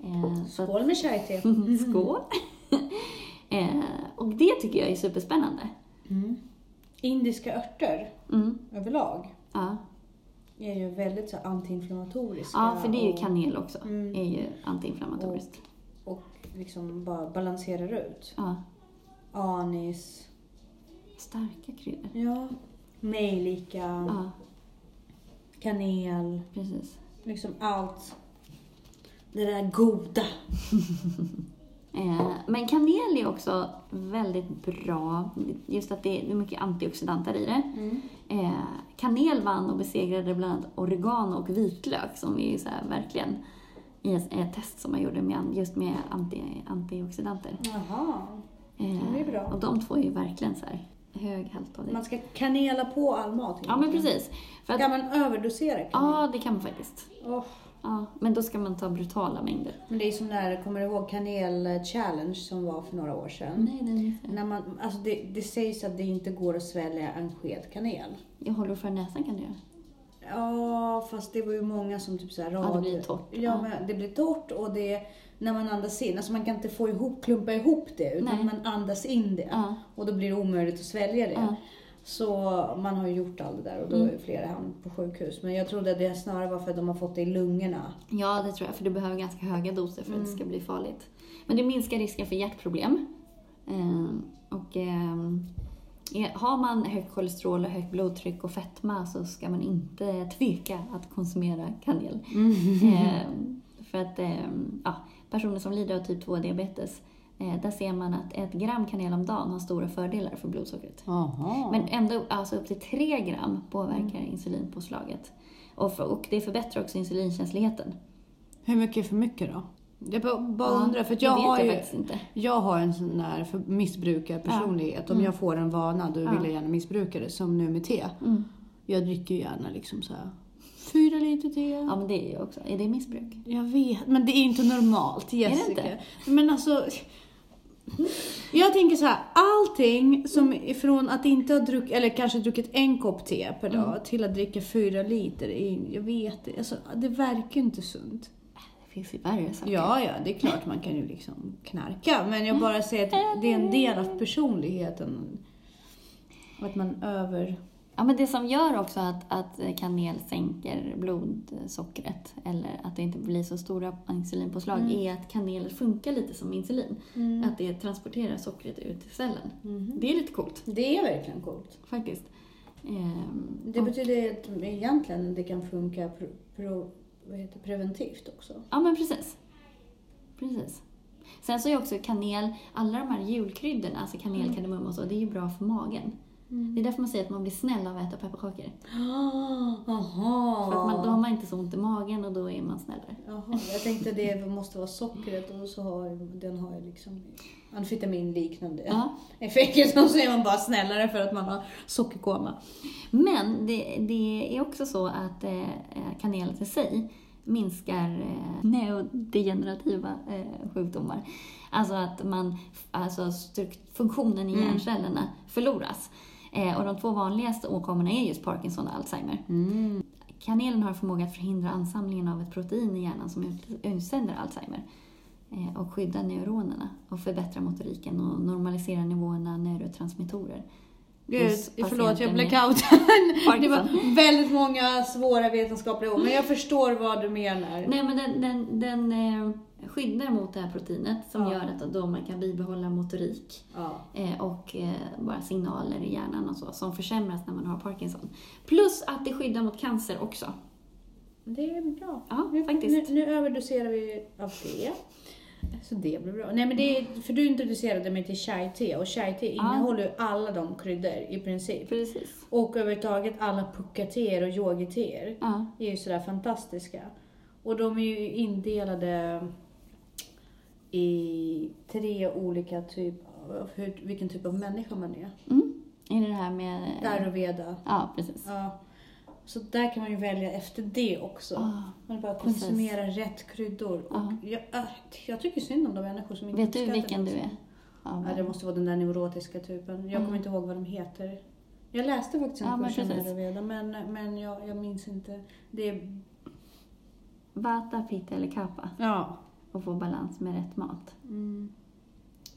Eh, så att- Skål med chai-te. [laughs] Skål! [laughs] eh, och det tycker jag är superspännande. Indiska örter Mm. överlag Ja. är ju väldigt så antiinflammatoriska. ja, för det är ju kanel också. Mm. är ju antiinflammatoriskt. Liksom bara balanserar ut. Ja. Anis, Starka kryddor. ja. nejlika, Ja, kanel, precis. liksom allt. Det där goda. [laughs] Eh, men kanel är också väldigt bra. Just att det är mycket antioxidanter i det. Eh, kanel vann och besegrade bland annat oregano och vitlök som är så här verkligen i ett, test som man gjorde med, just med anti, antioxidanter. Jaha. Eh, Det är bra. Och de två är ju verkligen så här hög halt av det. Man ska kanela på all mat. Ja, men precis. För att, Kan man överdosera kanel? ja, det kan man faktiskt. Åh, Ja, men då ska man ta brutala mängder. Men det är som när, kommer du ihåg kanel-challenge som var för några år sedan? Nej, den jag. När man, alltså det, det sägs att det inte går att svälja en sked kanel. Jag håller för näsan kan du göra. Ja, fast det var ju många som typ såhär Ja, det blir torrt. Ja, Ja. men det blir torrt och det när man andas in, alltså man kan inte få ihop, klumpa ihop det utan Nej. man andas in det. Ja. Och då blir det omöjligt att svälja det. Ja. Så man har ju gjort allt det där och då Mm. är flera hamnat på sjukhus. Men jag trodde att det snarare var för att de har fått det i lungorna. Ja, det tror jag. För du behöver ganska höga doser för att Mm. det ska bli farligt. Men det minskar risken för hjärtproblem. Ehm, och är- har man högt kolesterol och högt blodtryck och fetma så ska man inte tveka att konsumera kanel. Ehm, [laughs] för att ehm, ja, personer som lider av typ 2-diabetes, eh, där ser man att ett gram kanel om dagen har stora fördelar för blodsockret. Jaha. Men ändå alltså upp till 3 gram påverkar insulinpåslaget. Och, för, och det förbättrar också insulinkänsligheten. Hur mycket är för mycket då? Jag bara, bara Ja, undrar, för det jag har jag ju... Jag har en sån där missbrukarpersonlighet. Om Mm. jag får en vana då Ja. vill jag gärna missbruka det. Som nu med te. Mm. Jag dricker ju gärna liksom så här fyra liter te. Ja, men det är ju också. Är det missbruk? Jag vet, men det är inte normalt Jessica. inte? Men alltså. Jag tänker så här, allting som ifrån att inte ha druckit, eller kanske druckit en kopp te per dag Mm. till att dricka fyra liter, är- jag vet det, alltså, det verkar inte sunt. Finns ju värre saker. Ja, ja, det är klart man kan ju liksom knarka, men jag bara säger att det är en del av personligheten. Och att man över... Ja, men det som gör också att, att kanel sänker blodsockret eller att det inte blir så stora insulinpåslag Mm. är att kanel funkar lite som insulin. Att det transporterar sockret ut i cellen. Mhm. Det är lite coolt Det är verkligen coolt. faktiskt. Ehm, Det och- betyder att egentligen det kan funka pro, pro, vad heter, preventivt också. Ja, men precis. Precis. Sen så är också kanel, alla de här julkryddorna, alltså kanel, kardemumma och så, det är ju bra för magen. Det är därför man säger att man blir snäll av att äta pepparkakor. Jaha. För att man, då har man inte så ont i magen och då är man snällare. Jaha, jag tänkte det måste vara sockret och så har den har ju liksom amfetaminliknande Ja. effekter och så är man bara snällare för att man har sockerkoma. Men det, det är också så att eh, kanel i sig minskar eh, neurodegenerativa eh, sjukdomar. Alltså att man, alltså funktionen i Mm. hjärncellerna förloras. Eh, och de två vanligaste åkommorna är just Parkinson och Alzheimer. Kanelen har förmåga att förhindra ansamlingen av ett protein i hjärnan som ut- utsänder Alzheimer eh, och skydda neuronerna och förbättra motoriken och normalisera nivåerna neurotransmittorer. Gud, förlåt jag blackoutade. [laughs] Det var väldigt många svåra vetenskapliga ord, men jag förstår vad du menar. Nej, men den, den, den eh, skyddar mot det här proteinet som Ja. gör att då man kan bibehålla motorik Ja. eh, och eh, bara signaler i hjärnan och så som försämras när man har Parkinson. Plus att det skyddar mot cancer också. Det är bra. Ja, nu, faktiskt. Nu, nu överdoserar vi av det. Så det blir bra. Nej men det är, för du introducerade mig till chai-te och chai-te innehåller ju alla de kryddor i princip. Precis. Och överhuvudtaget alla pucka-teer och yogi-teer Ja. är ju sådär fantastiska. Och de är ju indelade i tre olika typer av hur, vilken typ av människa man är. Mm. Är det det här med... Ayurveda. Ja, precis. Ja. Så där kan man ju välja efter det också. Ah, Man bara precis. konsumera rätt kryddor. Och Ja. jag, äh, jag tycker synd om de människor som inte vet du vilken du är? Ja, Ja, det måste vara den där neurotiska typen. Jag Mm. kommer inte ihåg vad de heter. Jag läste faktiskt en Ja, kurs om ayurveda men, men jag, jag minns inte. Det är, Vata, pitta eller kappa. ja. Och få balans med rätt mat. Mm.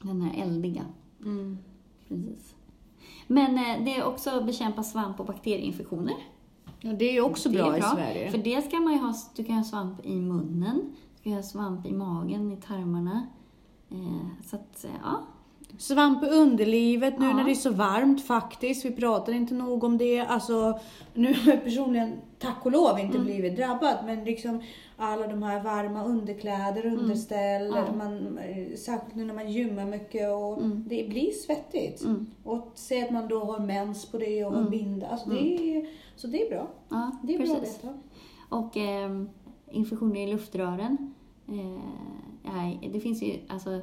Den här eldiga. Mm. Precis. Men eh, det är också att bekämpa svamp och bakterieinfektioner. Ja, det är ju också är bra, i bra, Sverige. För det ska man ju ha, du kan ha svamp i munnen, du kan ha svamp i magen, i tarmarna. Eh, så att, eh, ja. Svamp i underlivet nu Ja. när det är så varmt faktiskt. Vi pratar inte nog om det. Alltså, nu har jag personligen, tack och lov, inte Mm. blivit drabbad. Men liksom alla de här varma underkläder, underställ. Mm. Ja. Man, särskilt nu när man gymmar mycket och Mm. det blir svettigt. Mm, Och se att man då har mens på det och har Mm. binda. Alltså, det är, så det är bra. ja, Det är bra att precis. veta. Och eh, infektioner i luftrören. Eh, nej, det finns ju alltså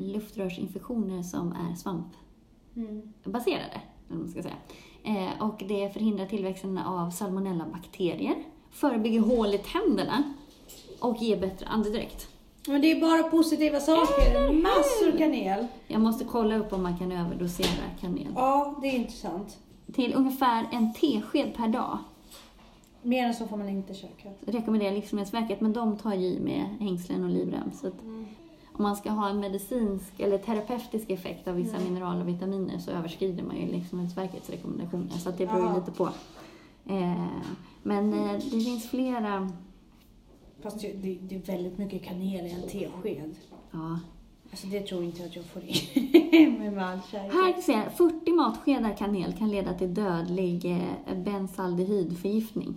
luftrörsinfektioner som är svampbaserade, Mm. ska säga. Eh, och det förhindrar tillväxten av salmonellabakterier, förebygger hål i tänderna och ger bättre andedräkt. Men det är bara positiva saker. Massor kanel. Jag måste kolla upp om man kan överdosera kanel. Ja, det är intressant. Till ungefär en tesked per dag Mer än så får man inte käka. rekommenderar Livsmedelsverket, men de tar ju i med hängslen och livrem. Så om man ska ha en medicinsk eller terapeutisk effekt av vissa mineraler och vitaminer så överskrider man ju Livsmedelsverkets rekommendationer. Så att det beror ju Ja. lite på. Eh, men eh, det finns flera... Fast det, det, det är väldigt mycket kanel i en tesked. Ja. Alltså det tror inte att jag får i [laughs] med all kärlek. Här ser jag, 40 matskedar kanel kan leda till dödlig eh, bensaldehydförgiftning.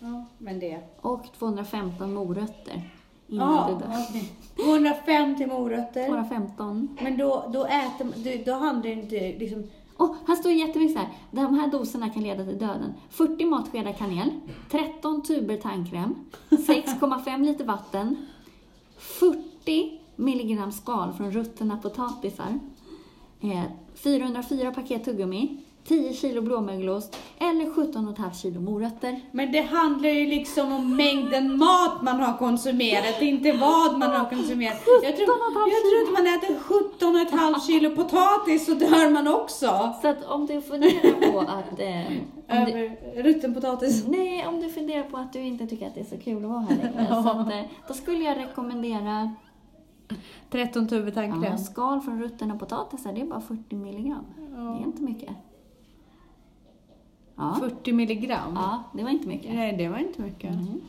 Ja, men det. Och 215 morötter innan du dör. okej. 250 morötter. 215. Men då, då äter då, handlar det inte liksom... Och här står jättemycket så här. De här doserna kan leda till döden. 40 matskedar kanel, 13 tuber tandkräm, 6,5 liter vatten, 40 milligram skal från ruttna potatisar, eh, 404 paket tuggummi, 10 kilo blåmögelost eller 17,5 kilo morötter. Men det handlar ju liksom om mängden mat man har konsumerat, inte vad man har konsumerat. Jag tror, 17,5 jag tror att man äter 17,5 kilo potatis så dör man också. Så att om du funderar på att... Eh, du, Över rutten potatis. nej, om du funderar på att du inte tycker att det är så kul att vara här längre, [laughs] så att, eh, då skulle jag rekommendera 13 tuber tandkräm. Ja, skal från ruttna potatisar, det är bara 40 milligram. Det är inte mycket. Ja, 40 milligram. ja det var inte mycket. Nej, det var inte mycket. Mm.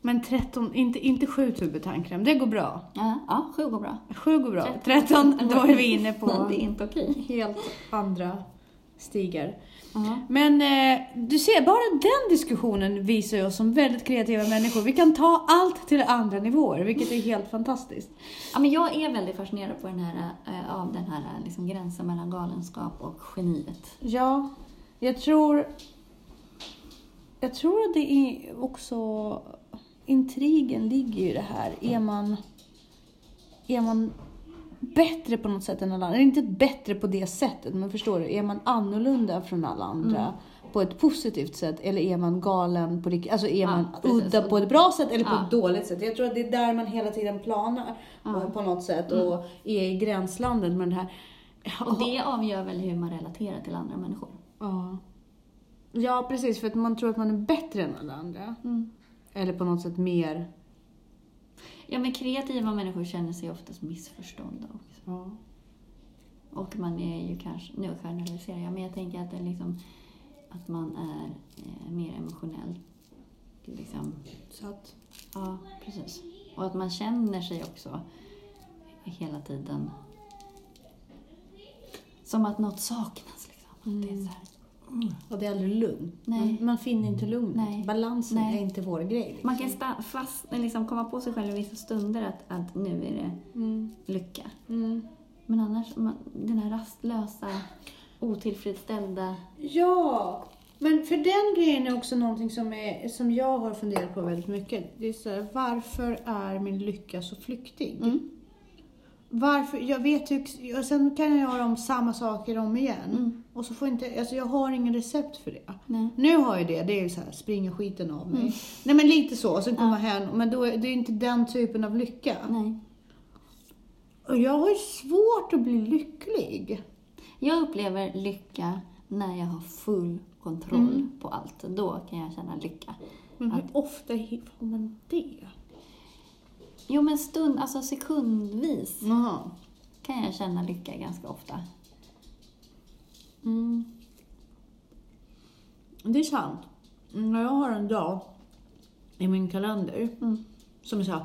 Men 13, inte, inte 7 tuber tandkräm, det går bra. Ja, ja, sju går bra. 7 går bra. 13. 13, då är vi inne på [laughs] Det är inte okej. helt andra stigar. Ja. Men eh, du ser, bara den diskussionen visar ju oss som väldigt kreativa människor. Vi kan ta allt till andra nivåer, vilket är helt fantastiskt. Ja, men jag är väldigt fascinerad på den här, eh, av den här liksom, gränsen mellan galenskap och geniet. Ja, jag tror... Jag tror att det är också... Intrigen ligger ju i det här. Är man... Är man bättre på något sätt än alla andra? Inte bättre på det sättet, men förstår du? Är man annorlunda från alla andra? Mm. På ett positivt sätt eller är man galen på riktigt? Alltså är Ja, man precis. udda på ett bra sätt eller på Ja. ett dåligt sätt? Jag tror att det är där man hela tiden planar Ja. Mm. på- på något sätt och är i gränslandet med den här... Och det avgör väl hur man relaterar till andra människor. Ja. Ja, precis. För att man tror att man är bättre än alla andra. Mm. Eller på något sätt mer. Ja, men kreativa människor känner sig oftast missförstådda också. Ja. Och man är ju kanske, nu generaliserar jag, men jag tänker att det är liksom att man är eh, mer emotionell. Liksom, Så att, ja, precis. Och att man känner sig också hela tiden som att något saknas. Liksom. Att det är så här, och det är aldrig lugnt. Nej. Man, man finner inte lugnet. Nej. Balansen Nej. är inte vår grej. Liksom. Man kan sta- fast, liksom komma på sig själv i vissa stunder att, att nu är det Mm. lycka. Mm. Men annars, man, den här rastlösa, otillfredsställda... Ja, men för den grejen är också någonting som, är, som jag har funderat på väldigt mycket. Det är så här, varför är min lycka så flyktig? Mm. Varför, jag vet ju, och sen kan jag göra om samma saker om igen. Mm. Och så får inte, alltså jag har ingen recept för det. Nej. Nu har jag det, det är ju så här, springa skiten av mig. Mm. Nej men lite så, sen komma hem. Men då är det är inte den typen av lycka. Nej. Och jag har ju svårt att bli lycklig. Jag upplever lycka när jag har full kontroll Mm. på allt. Då kan jag känna lycka. Men hur ofta får man det? Jo, men stund, alltså sekundvis Jaha. kan jag känna lycka ganska ofta. Mm. Det är sant. När jag har en dag i min kalender Mm. som är så här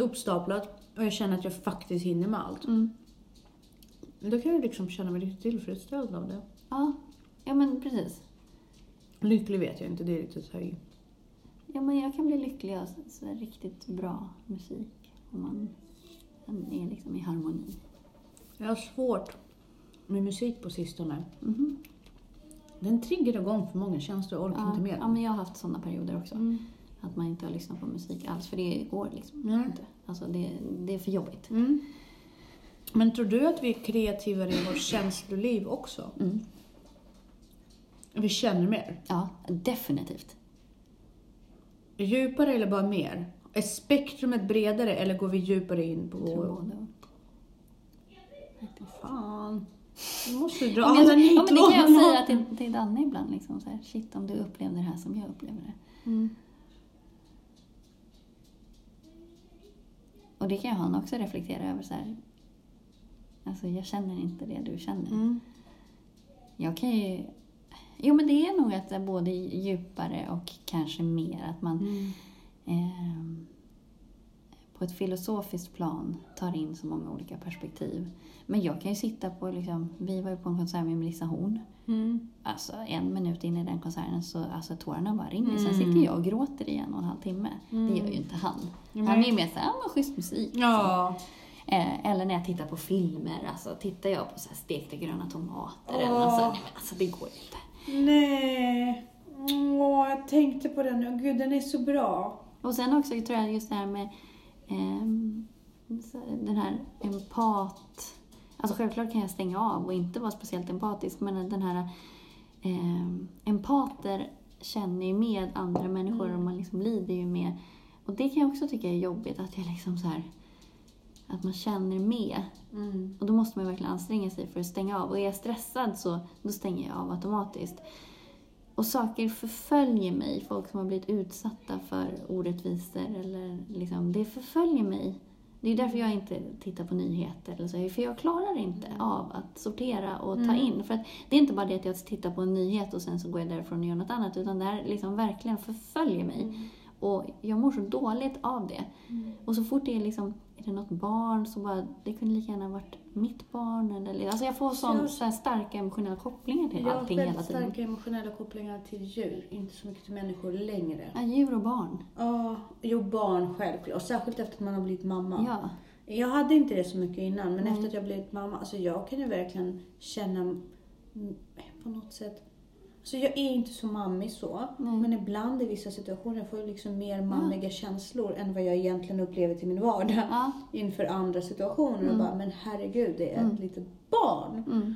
[laughs] uppstaplat och jag känner att jag faktiskt hinner med allt. Mm. Då kan jag liksom känna mig lite tillfredsställd av det. Ja. ja, men precis. Lycklig vet jag inte, det är lite så här. Ja, men jag kan bli lycklig av så- riktigt bra musik. Om man är liksom i harmoni. Jag har svårt med musik på sistone. Mhm. Den triggar igång för många känslor, jag orkar Ja, inte mer. ja, men jag har haft sådana perioder också. Mm. Att man inte har lyssnat på musik alls, för det går liksom Nej. inte. Alltså det, det är för jobbigt. Mm. Men tror du att vi är kreativare i vårt känsloliv också? Mm. Vi känner mer? Ja, definitivt. Djupare eller bara mer? Är spektrumet bredare eller går vi djupare in på Jag tror vår... både. Fan. Du måste dra Ja, alla men, ja, men det kan jag säga till, till Danne ibland. Liksom, så här, Shit, om du upplevde det här som jag uplever det. Mm. Och det kan han också reflektera över. Så här, alltså, jag känner inte det du känner. Mm. Jag kan ju... Jo, men det är nog att det är både djupare och kanske mer att man Mm. ehm, på ett filosofiskt plan tar in så många olika perspektiv. Men jag kan ju sitta på, liksom, vi var ju på en konsert med Melissa Horn. Mm. Alltså en minut in i den konserten så alltså, tårarna bara rinner. Sen Mm. sitter jag och gråter i en och en halv timme. Det gör ju inte han. Nej. Han är ju mer såhär, ja men schysst musik. Ja. Eh, eller när jag tittar på filmer, alltså tittar jag på så här stekta gröna tomater eller Åh. något så, nej men alltså det går ju inte. Nej. Åh, jag tänkte på den nu. Gud, den är så bra. Och sen också tror jag just det här med så den här empat... Alltså självklart kan jag stänga av och inte vara speciellt empatisk men den här ehm, empater känner ju med andra människor och man liksom lider ju med. Och det kan jag också tycka är jobbigt att jag liksom så här att man känner med. Mm. Och då måste man verkligen anstränga sig för att stänga av. Och är jag stressad så då stänger jag av automatiskt. Och saker förföljer mig. Folk som har blivit utsatta för orättvisor eller liksom, det förföljer mig. Det är därför jag inte tittar på nyheter eller så, för jag klarar inte av att sortera och ta in. För det är inte bara det att jag tittar på en nyhet och sen så går jag därifrån och gör något annat, utan det här liksom verkligen förföljer mig. Och jag mår så dåligt av det. Och så fort det är liksom, är det något barn så bara, det kunde lika gärna varit mitt barn. Eller, alltså jag får sån, Jag- så starka emotionella kopplingar till Jag har allting hela tiden. starka emotionella kopplingar till djur, inte så mycket till människor längre. Ja, djur och barn. Ja, jo barn självklart. Och särskilt efter att man har blivit mamma. Ja. Jag hade inte det så mycket innan, men Nej. efter att jag blivit mamma, alltså jag kan ju verkligen känna mm, på något sätt Alltså jag är inte så mammig så, Nej. men ibland i vissa situationer får jag liksom mer mammiga känslor än vad jag egentligen upplever till min vardag Ja. inför andra situationer. Och Mm. bara, men herregud, det är ett Mm. litet barn. Mm.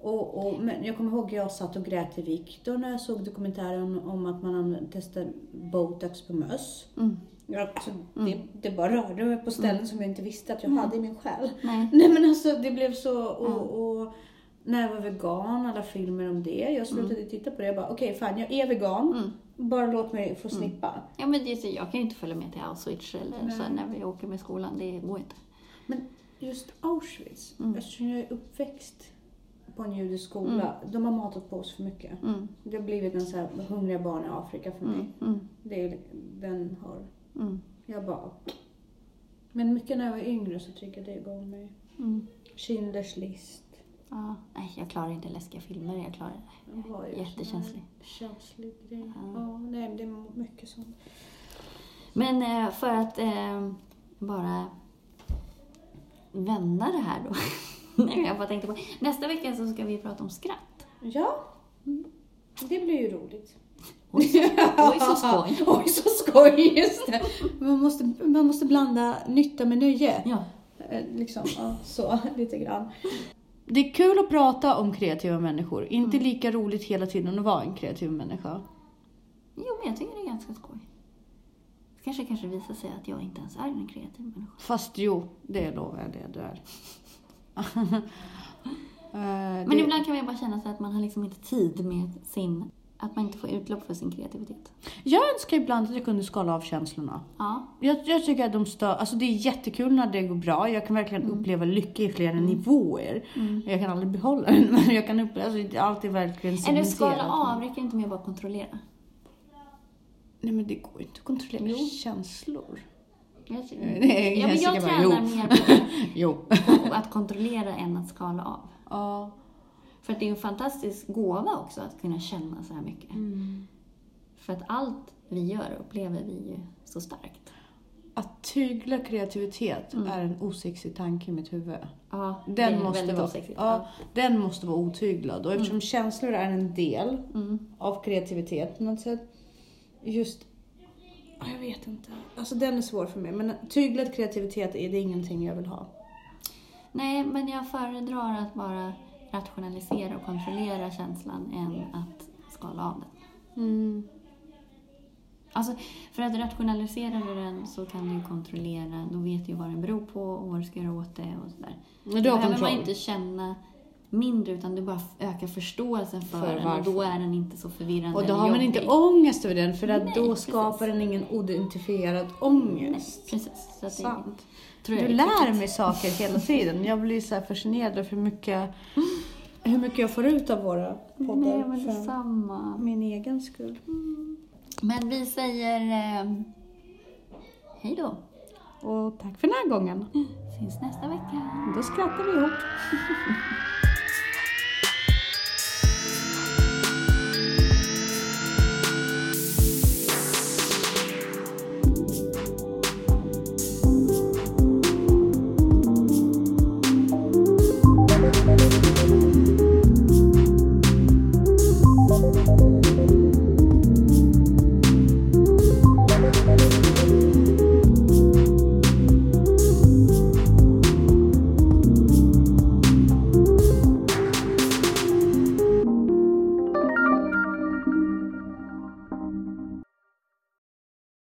Och, och, men jag kommer ihåg att jag satt och grät till Viktor när jag såg dokumentären om att man testar botox på möss. Mm. Ja, alltså, det, det bara rörde mig på ställen som jag inte visste att jag Mm. hade i min själ. Nej. Nej men alltså det blev så, och, och när jag var vegan, alla filmer om det, jag slutade titta på det. Jag bara, okej fan jag är vegan, Mm. bara låt mig få slippa. Ja, men det, jag kan ju inte följa med till Auschwitz eller så när vi åker med skolan. Det går inte. Men just Auschwitz, Mm. eftersom jag är uppväxt på en judisk skola, de har matat på oss för mycket. Mm. Det har blivit en så här hungriga barn i Afrika för mig. Mm. Mm. Det är, den har, Mm. jag bara... Men mycket när jag var yngre så jag det igång mig. Mm. Schindler's list. Ja, nej, jag klarar inte läskiga filmer. Jag klarar Det ju Jättekänslig. Känslig grej. Ja. Ja, nej, det är mycket sånt. Men eh, för att eh, bara vända det här då. [laughs] Nej, jag bara tänkte på. Nästa vecka så ska vi prata om skratt. Ja, det blir ju roligt. Oj, så, oj, så skoj. [laughs] Oj, så skoj! Just det. Man måste, man måste blanda nytta med nöje. Ja. Eh, Liksom, ja, så lite grann. Det är kul att prata om kreativa människor. Inte Mm. lika roligt hela tiden att vara en kreativ människa. Jo, men jag tycker det är ganska skoj. Kanske kanske visar sig att jag inte ens är en kreativ människa. Fast jo, det lovar jag det du är. [laughs] [laughs] Eh, Men det, ibland kan man ju bara känna sig att man har liksom inte tid med sin... Att man inte får utlopp för sin kreativitet. Jag önskar ibland att jag kunde skala av känslorna. Ja. Jag, jag tycker att de stör, alltså det är jättekul när det går bra. Jag kan verkligen Mm. uppleva lycka i flera nivåer. Jag kan aldrig behålla den, men jag kan uppleva, alltså det är verkligen Eller skala av, räcker inte med att bara kontrollera. Nej men det går inte att kontrollera Jo. känslor. Jag, är ja, men jag bara, tränar jo. mer på, [laughs] Jo. på att kontrollera än att skala av. Ja. För att det är en fantastisk gåva också att kunna känna så här mycket. Mm. För att allt vi gör upplever vi ju så starkt. Att tygla kreativitet Mm. är en osexig tanke i mitt huvud. Ja, Den måste, vara, osexigt. ja, den måste vara otyglad. Och eftersom känslor är en del Mm. av kreativitet på något sätt. Just, ja, jag vet inte. Alltså den är svår för mig. Men tyglad kreativitet är det ingenting jag vill ha. Nej, men jag föredrar att bara rationalisera och kontrollera känslan än att skala av den. Mm. Alltså, för att rationalisera du den så kan du ju kontrollera, då vet du ju vad den beror på och vad du ska göra åt det och sådär. Men Då du har behöver kontroll. man inte känna mindre utan du bara ökar förståelsen för, För den och då varför. är den inte så förvirrande Och då har man jobbig. inte ångest över den för att Nej, då precis. skapar den ingen identifierad Nej, ångest. precis. Så att det, Sant. Tror jag Du är lär viktigt. mig saker hela tiden. Jag blir så fascinerad över hur mycket, hur mycket jag får ut av våra poddar. Nej, men detsamma. min egen skull. Men vi säger eh, hej då. Och tack för den här gången. Syns nästa vecka. Då skrattar vi ihop. [laughs]